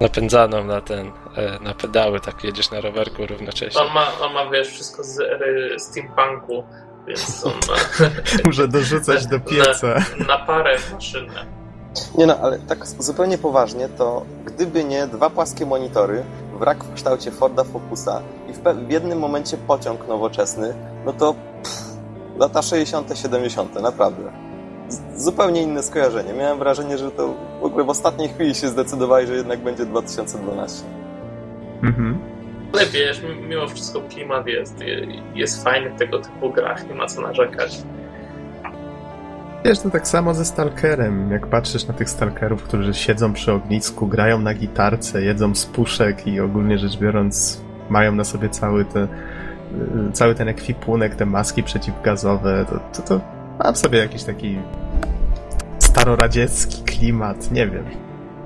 S3: Napędzaną na ten, e, na pedały, tak jedziesz na rowerku równocześnie.
S2: On ma, on ma wiesz, wszystko z ery steampunku, więc on ma
S1: Muszę dorzucać do pieca.
S2: na parę maszynę.
S4: Nie no, ale tak zupełnie poważnie, to gdyby nie dwa płaskie monitory, wrak w kształcie Forda Focusa i w, w jednym momencie pociąg nowoczesny, no to pff, lata 60., 70., naprawdę. Zupełnie inne skojarzenie. Miałem wrażenie, że to w ogóle w ostatniej chwili się zdecydowali, że jednak będzie 2012.
S1: Mhm.
S2: Ale wiesz, mi- mimo wszystko klimat jest, jest fajny w tego typu grach, nie ma co narzekać.
S1: Wiesz, to tak samo ze Stalkerem. Jak patrzysz na tych Stalkerów, którzy siedzą przy ognisku, grają na gitarce, jedzą z puszek i ogólnie rzecz biorąc mają na sobie cały, te, y, cały ten ekwipunek, te maski przeciwgazowe, to, to, to ma w sobie jakiś taki staroradziecki klimat, nie wiem.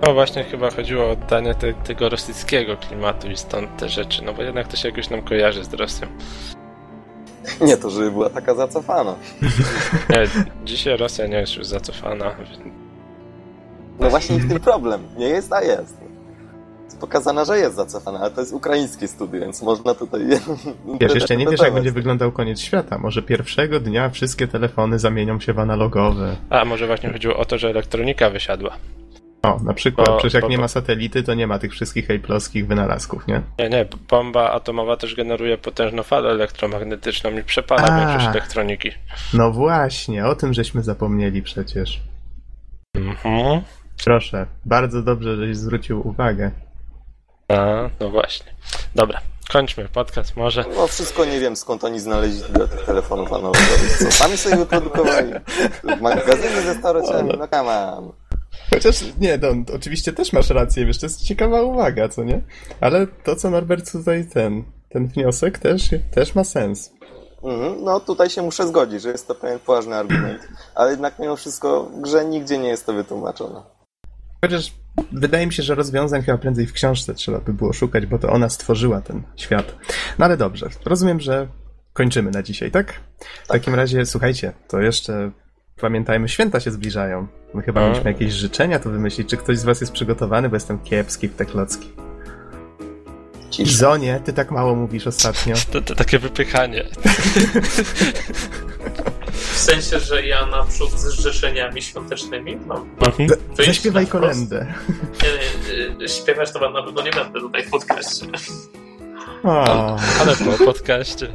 S3: No właśnie chyba chodziło o oddanie te, tego rosyjskiego klimatu i stąd te rzeczy, no bo jednak to się jakoś nam kojarzy z Rosją.
S4: Nie to, żeby była taka zacofana.
S3: Nie, dzisiaj Rosja nie jest już zacofana.
S4: No właśnie w tym problem. Nie jest, a jest. Pokazana, że jest zacofana, ale to jest ukraińskie studio, więc można tutaj...
S1: Wiesz, jeszcze nie wiesz, jak będzie wyglądał koniec świata. Może pierwszego dnia wszystkie telefony zamienią się w analogowe.
S3: A może właśnie chodziło o to, że elektronika wysiadła.
S1: O, na przykład,
S3: Bo-
S1: przecież jak
S3: bo-
S1: nie ma satelity, to nie ma tych wszystkich hejplowskich wynalazków, nie?
S3: Nie, nie, bomba atomowa też generuje potężną falę elektromagnetyczną i przepala
S1: A.
S3: większość elektroniki.
S1: No właśnie, o tym żeśmy zapomnieli przecież.
S3: Mhm.
S1: Proszę, bardzo dobrze, żeś zwrócił uwagę.
S3: A, no właśnie. Dobra, kończmy podcast może.
S4: No wszystko nie wiem, skąd oni znaleźli tyle tych telefonów analogowych. Co, sami sobie wyprodukowali? W magazynie ze starociami? No come on.
S1: Chociaż nie, Don, oczywiście też masz rację, wiesz, to jest ciekawa uwaga, co nie? Ale to, co Norbert tutaj ten, ten wniosek też, też ma sens.
S4: Mhm, no tutaj się muszę zgodzić, że jest to pewien poważny argument, ale jednak mimo wszystko grze nigdzie nie jest to wytłumaczone.
S1: Chociaż wydaje mi się, że rozwiązań chyba prędzej w książce trzeba by było szukać, bo to ona stworzyła ten świat. No ale dobrze, rozumiem, że kończymy na dzisiaj, tak? W takim razie, słuchajcie, to jeszcze pamiętajmy, święta się zbliżają. My chyba mieliśmy jakieś życzenia tu wymyślić. Czy ktoś z was jest przygotowany, bo jestem kiepski w te klocki.
S4: Cisza.
S1: Izonie, ty tak mało mówisz ostatnio.
S3: To, to takie wypychanie.
S2: W sensie, że ja naprzód z życzeniami świątecznymi mam, mam
S3: Mhm.
S1: Zaśpiewaj kolendę.
S2: Nie, nie, nie, śpiewać to na pewno nie będę tutaj w podcaście.
S1: O.
S3: Ale po podcaście.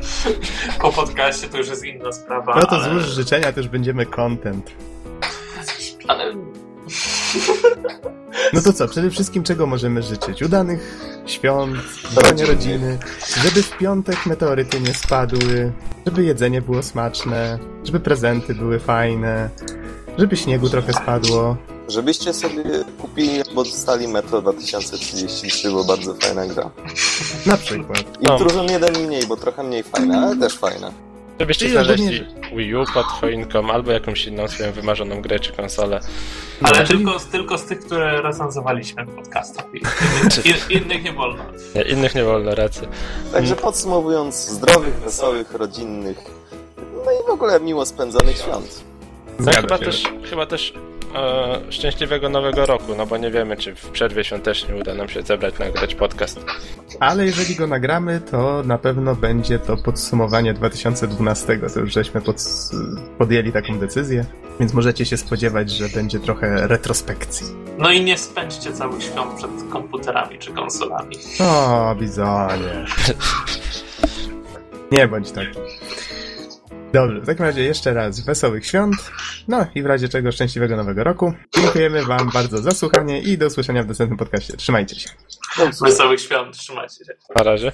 S2: Po podcaście to już jest inna sprawa.
S1: No to
S2: ale,
S1: złóż życzenia, już będziemy content.
S2: Ale
S1: No to co, przede wszystkim czego możemy życzyć? Udanych świąt, dbania rodziny, żeby w piątek meteoryty nie spadły, żeby jedzenie było smaczne, żeby prezenty były fajne, żeby śniegu trochę spadło.
S4: Żebyście sobie kupili albo dostali Metro 2033, bo bardzo fajna gra.
S1: Na przykład.
S4: I
S3: No.
S4: trudno jeden mniej, bo trochę mniej fajna, ale też fajna.
S3: Żebyście
S1: Czyli ogólnie,
S3: znaleźli Wii U pod choinką albo jakąś inną swoją wymarzoną grę czy konsolę.
S2: Ale
S1: No, czyli-
S2: tylko, tylko z tych, które recenzowaliśmy w podcastach. Innych, in, innych nie wolno.
S3: Nie, innych nie wolno racy.
S4: Także podsumowując, zdrowych, wesołych, rodzinnych, no i w ogóle miło spędzonych świąt.
S3: No chyba też, chyba też e, szczęśliwego nowego roku, no bo nie wiemy, czy w przerwie świątecznej uda nam się zebrać, nagrać podcast.
S1: Ale jeżeli go nagramy, to na pewno będzie to podsumowanie 2012. To już żeśmy pod, podjęli taką decyzję, więc możecie się spodziewać, że będzie trochę retrospekcji.
S2: No i nie spędźcie całych świąt przed komputerami czy konsolami.
S1: O, bizonie. Nie bądź taki. Dobrze, w takim razie jeszcze raz wesołych świąt, no i w razie czego szczęśliwego nowego roku. Dziękujemy wam bardzo za słuchanie i do usłyszenia w następnym podcaście. Trzymajcie się.
S2: Wesołych świąt, trzymajcie się.
S3: Na razie.